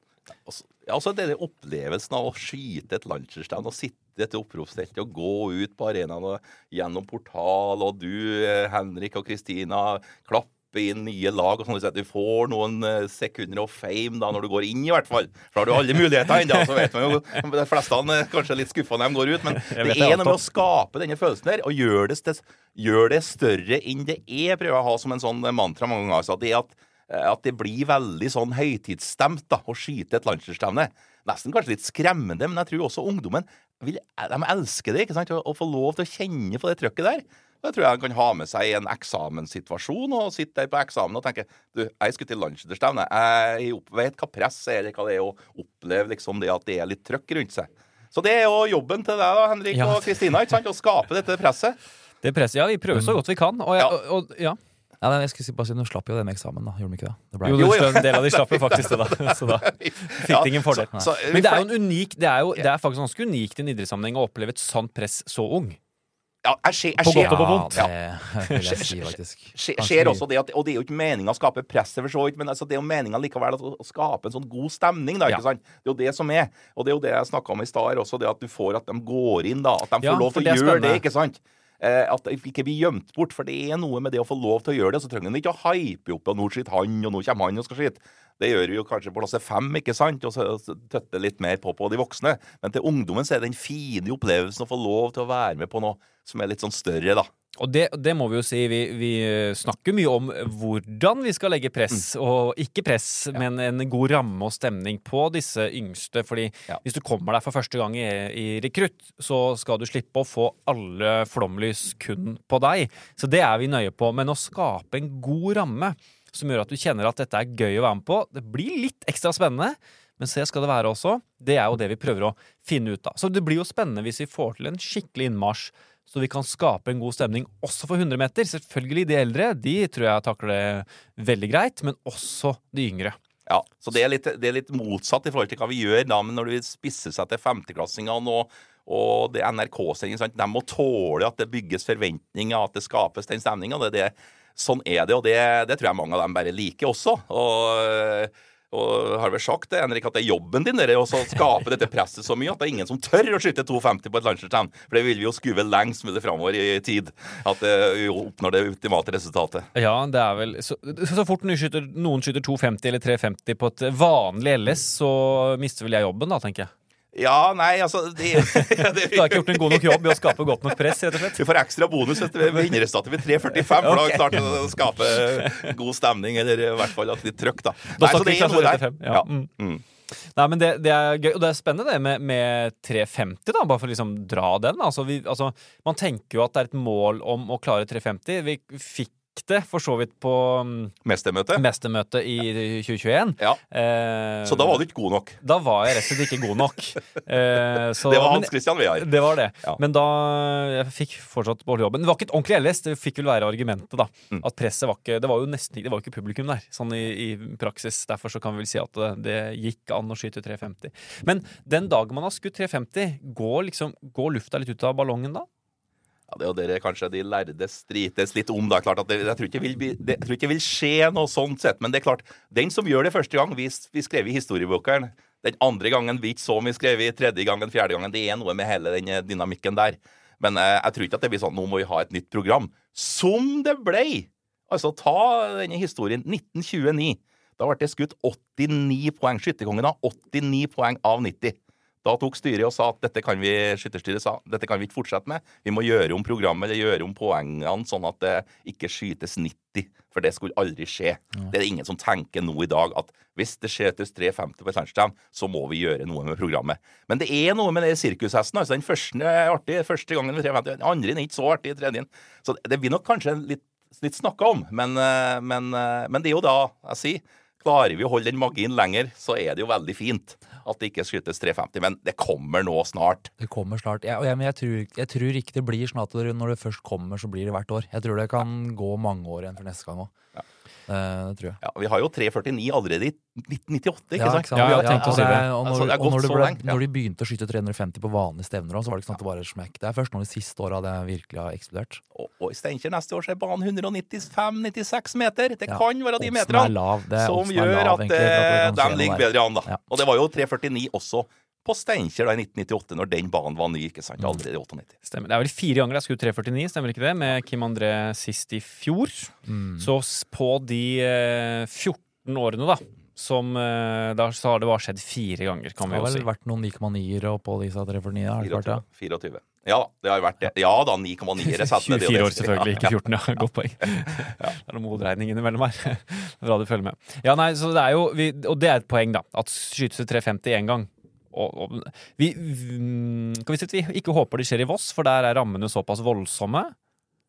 Ja, altså det er opplevelsen av å skyte et landslagsstevne og sitte i et oppropsteltet og gå ut på arenaen og gjennom portal, og du, eh, Henrik og Kristina, klapper inn nye lag og sånn. at Du får noen eh, sekunder of fame da når du går inn, i hvert fall. For da har du alle muligheter ennå. Så vet man jo De fleste er kanskje litt skuffa når de går ut, men det er noe med å skape denne følelsen der og gjøre det, gjør det større enn det er. Prøver å ha som en sånn mantra mange ganger. Så det at at det blir veldig sånn høytidsstemt da, å skyte et landslagsstevne. Nesten kanskje litt skremmende, men jeg tror også ungdommen vil, de elsker det. ikke sant? Å få lov til å kjenne på det trøkket der. Da tror jeg han kan ha med seg i en eksamenssituasjon og sitte der på eksamen og tenke du, jeg skulle til landsstevne. Jeg vet hva press er, hva det er å oppleve liksom det at det er litt trøkk rundt seg. Så det er jo jobben til deg, da, Henrik Ja. og Kristina, ikke sant? å skape dette presset. Det presset, Ja, vi prøver så godt vi kan. Og, jeg, Ja. og, og ja. Ja, nei, jeg skulle bare si, Nå slapp jo den eksamen, da. Gjorde de ikke det? det Jo, Jo, en del av de slapp jo faktisk det, da. Så da fikk de ingen fordel. Men det er jo en unik Det er, jo, det er faktisk ganske unikt i en idrettssammenheng å oppleve et sånt press så ung. Ja, jeg ser, jeg På godt og på vondt. Ja, det vil jeg si, faktisk. Skjer også det at, Og det er jo ikke meninga å skape press, for så vidt, men altså, det er jo meninga likevel å, å skape en sånn god stemning. da, ikke Ja. sant? Det er jo det som er. Og det er jo det jeg snakka om i stad her også, det at du får at de går inn, da. At de Ja, får lov til å det er gjøre det, ikke sant? Eh, at det ikke blir gjemt bort, for det er noe med det å få lov til å gjøre det. Så trenger en ikke å hype opp, og nå skyter han, og nå kommer han og skal skyte. Det gjør vi jo kanskje på klasse fem, ikke sant? Og så så tøtter litt mer på på de voksne. Men til ungdommen så er det den fine opplevelsen å få lov til å være med på noe som er litt sånn større, da. Og det, det må vi jo si. Vi, vi snakker mye om hvordan vi skal legge press, og ikke press, men en god ramme og stemning på disse yngste. Fordi Ja. hvis du kommer deg for første gang i, i rekrutt, så skal du slippe å få alle flomlys kun på deg. Så det er vi nøye på. Men å skape en god ramme som gjør at du kjenner at dette er gøy å være med på, det blir litt ekstra spennende. Men se skal det være også. Det er jo det vi prøver å finne ut av. Så det blir jo spennende hvis vi får til en skikkelig innmarsj så vi kan skape en god stemning også for 100 meter. Selvfølgelig de eldre, de tror jeg takler det veldig greit, men også de yngre. Ja, så det er, litt, det er litt motsatt i forhold til hva vi gjør da, men når du spisser seg til femteklassingene og, og det er NRK-sending, de må tåle at det bygges forventninger, at det skapes den stemninga. Sånn er det, og det, det tror jeg mange av dem bare liker også. Og, og har vel sagt det, Henrik, at det er jobben din dere, er å skape dette presset så mye at det er ingen som tør å skyte 2,50 på et landslagsstevne. For det vil vi jo skue lengst mulig framover i tid. At det oppnår det ultimate resultatet. Ja, det er vel Så, så fort noen skyter, noen skyter 2,50 eller 3,50 på et vanlig LS, så mister vel jeg jobben, da, tenker jeg. Ja, nei, altså de, det, Du har ikke gjort en god nok jobb i å skape godt nok press, rett og slett. Vi får ekstra bonus etter vinnerresultatet ved 3,45, for da klarte vi å skape god stemning, eller i hvert fall at litt trøkk, da. Da Nei, så det er noe der. Ja. Ja. Mm. Mm. Nei, men det, det er gøy, og det er spennende det med, med 350, da, bare for å liksom dra den. Altså, vi, altså, man tenker jo at det er et mål om å klare 350. Vi fikk det for så vidt på mestermøtet, Mestermøte. mestermøtet i 2021. Ja. Eh, Så da var du ikke god nok. Da var jeg rett og slett ikke god nok. Eh, så- Det var men- Hans Christian Vear. Det var det. Ja. Men da Jeg fikk fortsatt beholde jobben. Det var ikke et ordentlig LS, det fikk vel være argumentet, da. Mm. At presset var ikke Det var jo nesten ikke Det var ikke publikum der, sånn i, i praksis. Derfor så kan vi vel si at det, det gikk an å skyte 350. Men den dagen man har skutt 350, går liksom Går lufta litt ut av ballongen da? Ja, det er jo det kanskje de lærde strites litt om. da, klart at det, Jeg tror ikke vil, det, jeg tror ikke vil skje noe sånt sett, men det er klart, den som gjør det første gang Vi, vi skrev i historieboka Den andre gangen vi ikke så mye skrevet, tredje gangen, fjerde gangen. Det er noe med hele den eh, dynamikken der. Men eh, jeg tror ikke at det blir sånn nå må vi ha et nytt program. Som det ble! Altså, ta denne historien. 1929. Da ble det skutt 89 poeng. Skytterkongen har 89 poeng av 90. Da tok styret og sa at dette kan vi skytterstyret sa, dette kan vi ikke fortsette med. Vi må gjøre om programmet eller gjøre om poengene sånn at det ikke skytes 90. For det skulle aldri skje. Det er ingen som tenker nå i dag at hvis det skytes 350 på Stjernstad, så må vi gjøre noe med programmet. Men det er noe med den sirkushesten. altså Den første er artig første gangen med 350, den andre er ikke så artig i tredje. Så det blir nok kanskje litt, litt snakka om, men, eh, men, eh, men det er jo da jeg sier Klarer vi å holde den magien lenger, så er det jo veldig fint at det ikke skytes 350. Men det kommer nå snart. Det kommer snart. Jeg, jeg, men jeg tror, jeg tror ikke det blir sånn at når det først kommer, så blir det hvert år. Jeg tror det kan gå mange år igjen for neste gang òg. Ja. Det tror jeg. Ja, Vi har jo 349 allerede i 1998, ikke Ja, sant? ikke sant? Ja, tenkt å og det. Og Altså, når, det og når, ble, når de begynte å skyte 350 på vanlige stevner, så var det ikke sånn at det bare smekk. Det er først nå de siste åra det virkelig har eksplodert. Og, og i Steinkjer neste år så er banen 195-96 meter. Det Ja, kan være de er meterne er- som gjør lav, at egentlig, at eh, de ligger bedre an, da. Ja. Og det var jo 349 også på Steinkjer da i 1998, når den banen var ny, ikke sant? Allerede i 98. Stemmer. Det er vel fire ganger det er skutt 349, stemmer ikke det? Med Kim André sist i fjor. Mm. Så på de eh, 14 årene, da, som eh, da, så har det bare skjedd fire ganger, kan vi jo si. Det har vel vært noen 9,9-ere oppå disse 349, har det ikke vært det? 24. 24. Ja da, det har jo vært det. Ja da, 9,9. Jeg setter det, det er 24 år, selvfølgelig. Ikke 14. Ja, godt poeng. Det er noe modregning innimellom her. Bra du følger med. Ja, nei, så det er jo, vi, Og det er et poeng, da. At skytes det 350 én gang. Og, vi, vi, kan vi si at vi ikke håper det skjer i Voss, for der er rammene såpass voldsomme.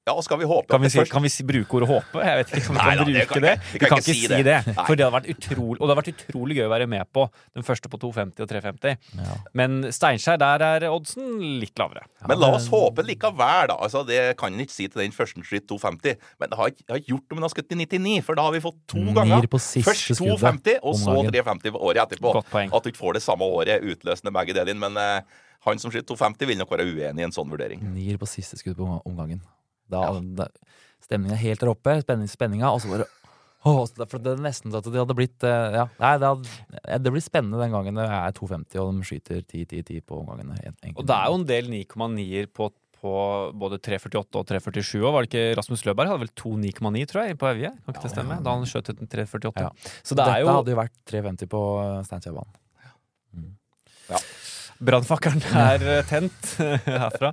Ja, og skal vi håpe Kan vi, si, kan vi si, bruke ordet håpe? Jeg vet ikke om vi Nei kan da, det bruke kan det. vi Vi kan kan ikke si det. det. For det hadde vært utrolig, og det hadde vært utrolig gøy å være med på den første på 250 og 350. Ja. Men Steinkjer, der er oddsen litt lavere. Men la oss håpe likevel, da. Altså, det kan en ikke si til den første skytt 250. Men det har ikke, det har ikke gjort om en har skutt i 99, for da har vi fått to ganger. Først 250, og så om gangen. 350 året etterpå. Godt poeng. At du ikke får det samme året utløsende begge deler. Men uh, han som skyter 250, vil nok være uenig i en sånn vurdering. Nier på siste skudd på omgangen. Da, Ja. da, stemningen er helt der oppe, spenning, spenninga, og så bare det, for det er nesten så at det hadde blitt eh, Ja, nei, det, hadde, det blir spennende den gangen det er 250 og de skyter 10-10-10 på omgangene. Og det er jo en del 9,9-er på, på både 348 og 347 òg. Var det ikke Rasmus Løberg hadde vel to 9,9, tror jeg, på Evje? Kan ikke det stemme? Da han skjøt etter 348. Ja. Så det Dette jo hadde jo vært 350 på Steinkjerbanen. Brannfakkelen er eh, tent herfra.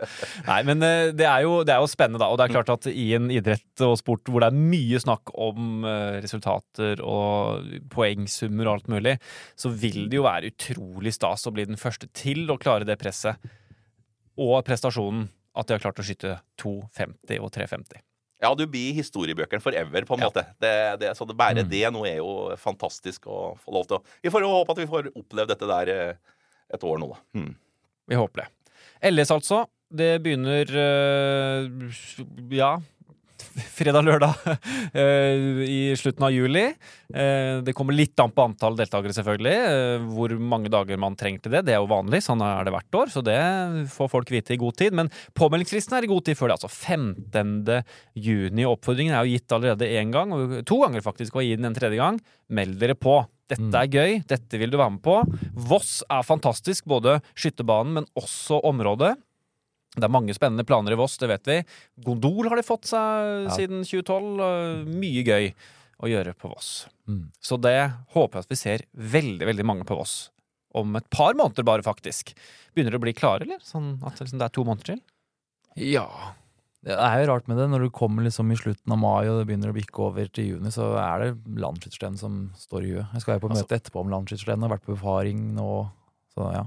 Nei, men eh, det er, jo, det er jo spennende, da. Og det er klart at i en idrett og sport hvor det er mye snakk om eh, resultater og poengsummer og alt mulig, så vil det jo være utrolig stas å bli den første til å klare det presset. Og prestasjonen at de har klart å skyte 2,50 og 3,50. Ja, du blir historiebøkene forever, på en Ja. måte. Det, det, så det, bare Mm. det nå er jo fantastisk å få lov til å Vi får jo håpe at vi får opplevd dette der et år nå, da. Mm. Vi håper det. LS, altså. Det begynner øh, ja fredag-lørdag øh, i slutten av juli. Eh, det kommer litt an på antall deltakere, selvfølgelig. eh, hvor mange dager man trenger til det. Det er jo vanlig, sånn er det hvert år, så det får folk vite i god tid. Men påmeldingsfristen er i god tid før det, altså 15. juni. Oppfordringen er jo gitt allerede én gang, to ganger faktisk, og gi den en tredje gang. Meld dere på. Dette Mm. er gøy, dette vil du være med på. Voss er fantastisk, både skytterbanen, men også området. Det er mange spennende planer i Voss, det vet vi. Gondol har de fått seg Ja. siden 2012. Mye gøy å gjøre på Voss. Mm. Så det håper jeg at vi ser veldig, veldig mange på Voss. Om et par måneder bare, faktisk. Begynner det å bli klare, eller? Sånn at liksom det er to måneder til? Ja. Det er jo rart med det. Når du kommer liksom i slutten av mai og det begynner å bikke over til juni, så er det landskytterstevnet som står i huet. Jeg skal jo på Altså- møte etterpå om landskytterstevnet, har vært på befaring nå. Så ja.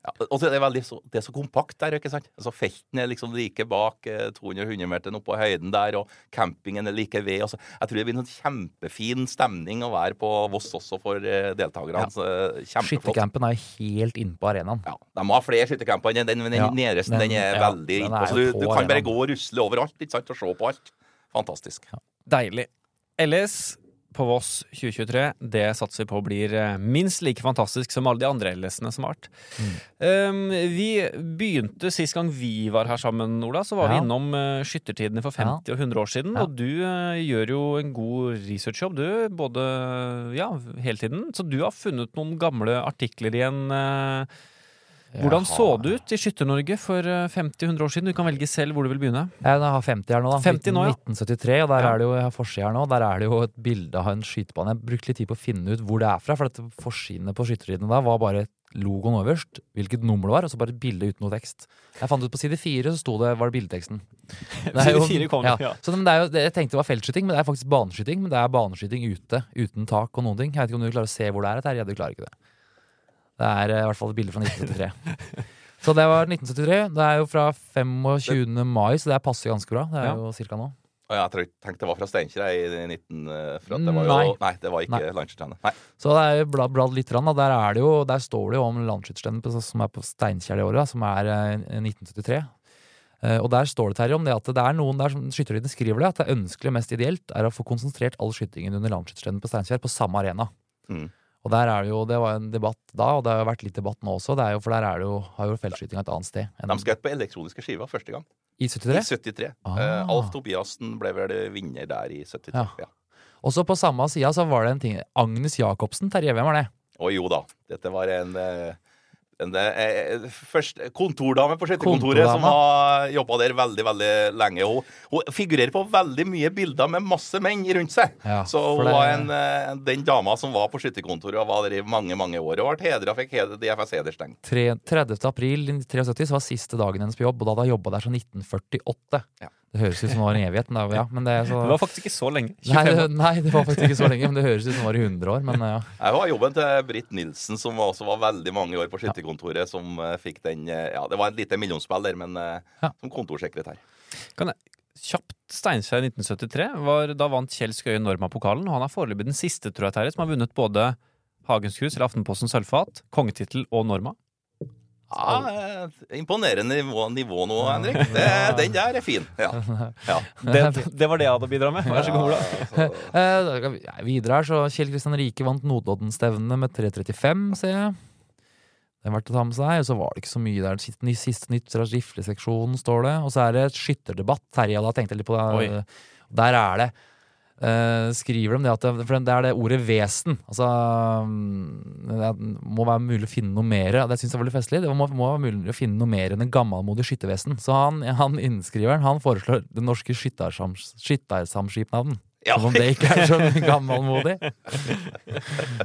Ja, og så er det, veldig så, det er så kompakt der, ikke sant? Altså Felten er liksom like bak eh, 200-100-meteren oppe på høyden der, og campingen er like ved. Altså, jeg tror det blir en kjempefin stemning å være på Voss også for eh, deltakerne. Ja. Eh. Skyttercampen er helt inne på arenaen. Ja, De må ha flere skyttercamper. Den, den, den Ja, nederste den- den er ja, veldig innpå. er Så du, du kan kan bare gå og rusle overalt ikke sant? og se på alt. Fantastisk. Deilig. LS på Voss 2023, det satser vi på blir eh, minst like fantastisk som alle de andre LS-ene som har vært. Um, vi begynte sist gang vi var her sammen, Ola, så var vi innom uh, skyttertidene for 50 og 100 år siden. Ja. Og du uh, gjør jo en god researchjobb, du, både ja, hele tiden. Så du har funnet noen gamle artikler igjen. eh, hvordan så det ut i Skytter-Norge for eh, 50-100 år siden? Du kan velge selv hvor du vil begynne. Jeg har 50 her nå, da. 50 nå, ja. 1973, og der Ja. er det jo, jeg har forside her nå. Der er det jo et bilde av en skytebane. Jeg brukte litt tid på å finne ut hvor det er fra, for forsidene på skytterridene da var bare logoen øverst, hvilket nummer det var, og så bare et bilde uten noe tekst. Jeg fant ut på side fire, så sto det, var det bildeteksten. Det jo- kom ja. ja. Så men det er jo, jeg tenkte det var feltskyting, men det er faktisk baneskyting. Men det er baneskyting ute, uten tak og noen ting. Jeg vet ikke om du klarer å se hvor det er. Du klarer ikke det. Det er eh, i hvert fall et bilde fra 1973. Så det var 1973. Det er jo fra 25. mai, så det passer ganske bra. Det er Ja. jo cirka nå. Og jeg tror- tenkte det var fra Steinkjer i 19... eh, For at det var jo, Nei. nei. det var ikke Nei. Så det er blad, blad litt, rann, da. Der, er det jo, der står det jo om Landskytterstevnet som er på Steinkjer det året, som er eh, 1973. Eh, og der står det Terje, om det at det er noen der som skriver det, at det ønskelige ønskelig mest ideelt er å få konsentrert all skytingen under landsskytterstevnet på Steinkjer på samme arena. Mm. Og der er det jo, det var en debatt da, og det har jo vært litt debatt nå også. Det er jo, for der er det jo, har jo feltskytinga et annet sted. De skjøt på elektroniske skiver første gang. I 73? I 73? 73. Ah. Eh, Alf Tobiassen ble vel vinner der i 73. Ja. Ja. Og så på samme sida så var det en ting. Agnes Jacobsen, Terje, hvem var det? Å jo da, dette var en, eh, først kontordame på skøytekontoret som har jobba der veldig veldig lenge. Hun, hun figurerer på veldig mye bilder med masse menn rundt seg. Ja, Så hun det- var en, eh, den dama som var på skytterkontoret og var der i mange mange år. Og ble hedra, fikk heder, DFS hedersteng. 30. april 1973 så var siste dagen hennes på jobb, og da hadde hun jobba der siden 1948. Ja. Det høres ut som det var en evighet, men det, ja, men det så Det var faktisk ikke så lenge. Nei, det, nei, det var faktisk ikke så lenge, men det høres ut som det var i 100 år. Men ja. Jeg var jobben til Britt Nilsen, som også var veldig mange år på skytterkontoret, som eh, fikk den eh, Ja, det var et lite millionspill der, men eh, Ja. som kontorsekretær. Kan jeg, kjapt Steinkjer 1973. Var, da vant Kjell Skøye Norma-pokalen. Han er foreløpig den siste, tror jeg, Terje, som har vunnet både Hagens Krus eller Aftenpostens sølvfat, kongetittel og Norma. Ja, eh, imponerende nivå, nivå nå, Henrik. Det, den der er fin. Ja. ja. Det, det var det jeg hadde å bidra med. Vær så god, Ola. Eh, videre her, så Kjell Kristian Rike vant Notodden-stevnet med 3.35, ser jeg. Det er verdt å ta med seg. Og så var det ikke så mye der. Siste, siste nytt fra rifleseksjonen, står det. Og så er det et skytterdebatt. Terje, hadde tenkt litt på det. Oi. Der er det eh, skriver de det at det, det er det ordet vesen. Altså mm, Det må være mulig å finne noe mer. Det syns jeg var litt festlig. Det må, må være mulig å finne noe mer enn en gammelmodig skyttervesen. Så han, han innskriveren han foreslår Den norske skyttersams- skyttersamskipnaden. Ja. Som om det ikke er så gammelmodig.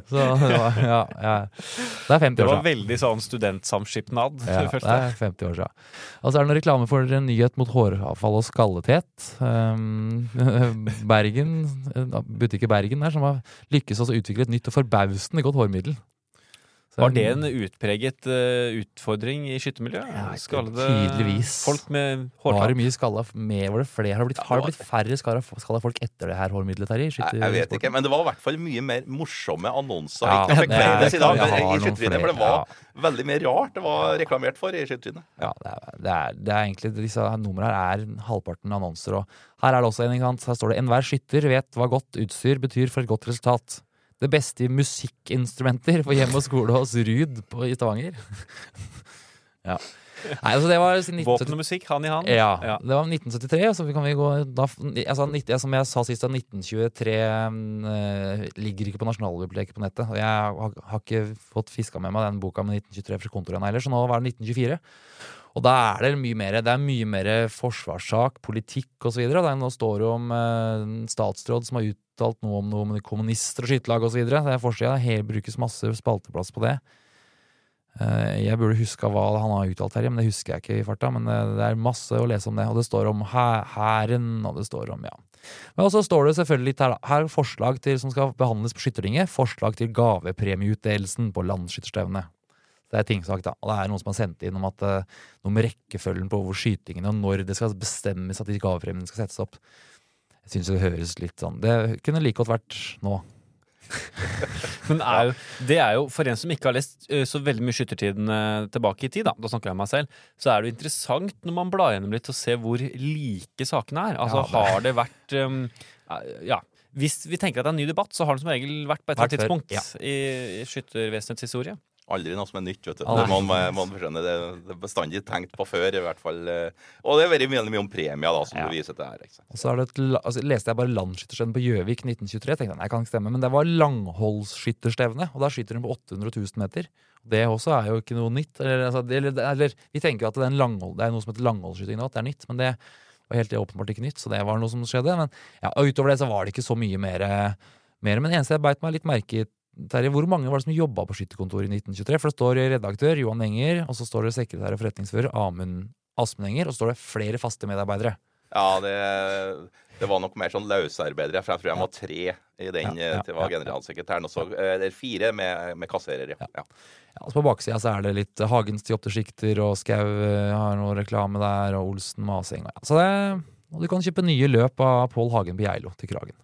Så det var Ja. ja. Det er 50 Det var veldig sånn studentsamskipnad. Ja, det det er 50 år siden. Og så er det noen reklame for en nyhet mot håravfall og skallethet. Um, Bergen, Butikker butikk i Bergen der, som har lykkes å utvikle et nytt og forbausende godt hårmiddel. Var det en utpreget uh, utfordring i skyttermiljøet? Ja, tydeligvis. folk med Var det mye skalla mer? Var det flere? Har det blitt, har det blitt færre skalla, folk etter det her hårmiddelet, Terje? i Jeg, jeg vet ikke, men det var i hvert fall mye mer morsomme annonser. Ja, ikke sider, vi men har i noen for det var var veldig mye rart det var reklamert for i skyttertrynet. Ja, det er, det, er, det er egentlig Disse numrene her er halvparten annonser. Og her er det også en? Her står det 'Enhver skytter vet hva godt utstyr betyr for et godt resultat'. Det beste i musikkinstrumenter for hjem og skole hos Ruud på, i Stavanger. ja. Nei, altså det var 1970... Våpen og musikk, hand i hand. ja, Ja. det var 1973, så kan vi gå da, altså, Som jeg sa sist, da, 1923 eh, ligger ikke på Nasjonalbiblioteket på nettet. Og jeg har, har ikke fått fiska med meg den boka med 1923 fra kontoret heller, så nå var det 1924. Og da er det mye mer Det er mye mer forsvarssak, politikk osv. Nå står det om en statsråd som har uttalt noe om noe med kommunister og skytterlag osv. Det er forsida. Brukes masse spalteplass på det. Eh, Jeg burde huska hva han har uttalt her, men det husker jeg ikke i farta. Men eh, det er masse å lese om det, og det står om hæ- hæren, og det står om ja. Men også står det selvfølgelig litt her, da. Her er forslag til, som skal behandles på Skyttertinget. Forslag til gavepremieutdelelsen på landsskytterstevnet. Det er tingsak, da. Og det er noen som har sendt inn om at eh, noe med rekkefølgen på hvor skytingene og når det skal bestemmes at de gavepremiene skal settes opp. Jeg syns det høres litt sånn Det kunne like godt vært nå. Men er jo, det er jo, for en som ikke har lest så veldig mye skyttertiden tilbake i tid, da, da snakker jeg om meg selv, så er det jo interessant når man blar gjennom litt og ser hvor like sakene er. Altså Ja, det- har det vært um, ja, hvis vi tenker at det er en ny debatt, så har den som regel vært på et eller annet tidspunkt ja. i, i skyttervesenets historie. Aldri noe som er nytt, vet du. Det man man. Det, det er bestandig tenkt på før, i hvert fall. eh, Og det er veldig mye, om premier, da, som Ja. du viser til her. Og så det et, altså, leste jeg bare landsskytterstevne på Gjøvik 1923. tenkte jeg, nei, kan ikke stemme, Men det var langholdsskytterstevne, og da skyter hun på 800 000 meter. Det også er jo ikke noe nytt. Eller, altså, det, eller, vi tenker at det er, langhold, det er noe som heter langholdsskyting nå, at det er nytt. Men det var helt åpenbart ikke nytt, så det var noe som skjedde. Men ja, utover det så var det ikke så mye mer. mer men eneste jeg beit meg litt merke i, Terje, hvor mange var det som jobba på skytterkontoret i 1923? For det står redaktør Johan Enger, og så står det sekretær og forretningsfører Amund Asmund Enger, og så står det flere faste medarbeidere. Ja, det, det var nok mer sånn løsarbeidere, for jeg tror jeg var tre i den Ja, ja, til var generalsekretæren. Og så eller fire med, med kasserere. Ja. Ja, altså på baksida så er det litt Hagens til opptilsikter, og Skau eh, har noe reklame der, og Olsen Maseng. Ja. Så det, og du kan kjøpe nye løp av Pål Hagen på Geilo til Kragen.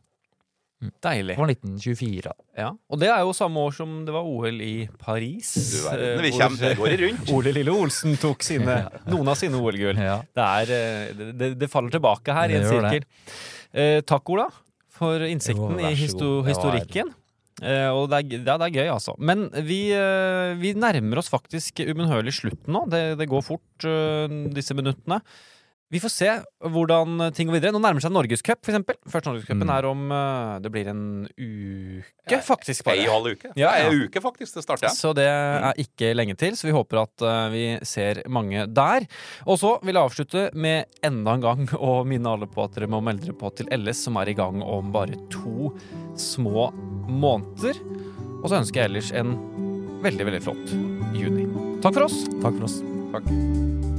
Deilig. Det var 1924. Ja. Og det er jo samme år som det var OL i Paris. Du verden, eh, vi kommer, det går rundt. Ole Lille Olsen tok sine, noen av sine OL-gull. Ja. Det, eh, det, det, det faller tilbake her i en sirkel. Eh, takk, Ola, for innsikten Jo, i histo historikken. Eh, og det er, ja, det er gøy, altså. Men vi, eh, vi nærmer oss faktisk ubønnhørlig slutten nå. Det, det går fort, eh, disse minuttene. Vi får se hvordan ting går videre. Nå nærmer seg Norgescup, for eksempel. Første Norgescupen Mm. er om eh, Det blir en uke, faktisk. Ei og halv uke. Ja, Ja. Ei uke, faktisk. Det starter. Så det er ikke lenge til, så vi håper at eh, vi ser mange der. Og så vil jeg avslutte med enda en gang å minne alle på at dere må melde dere på til LS, som er i gang om bare to små måneder. Og så ønsker jeg ellers en veldig, veldig flott juni. Takk for oss. Takk for oss. Takk.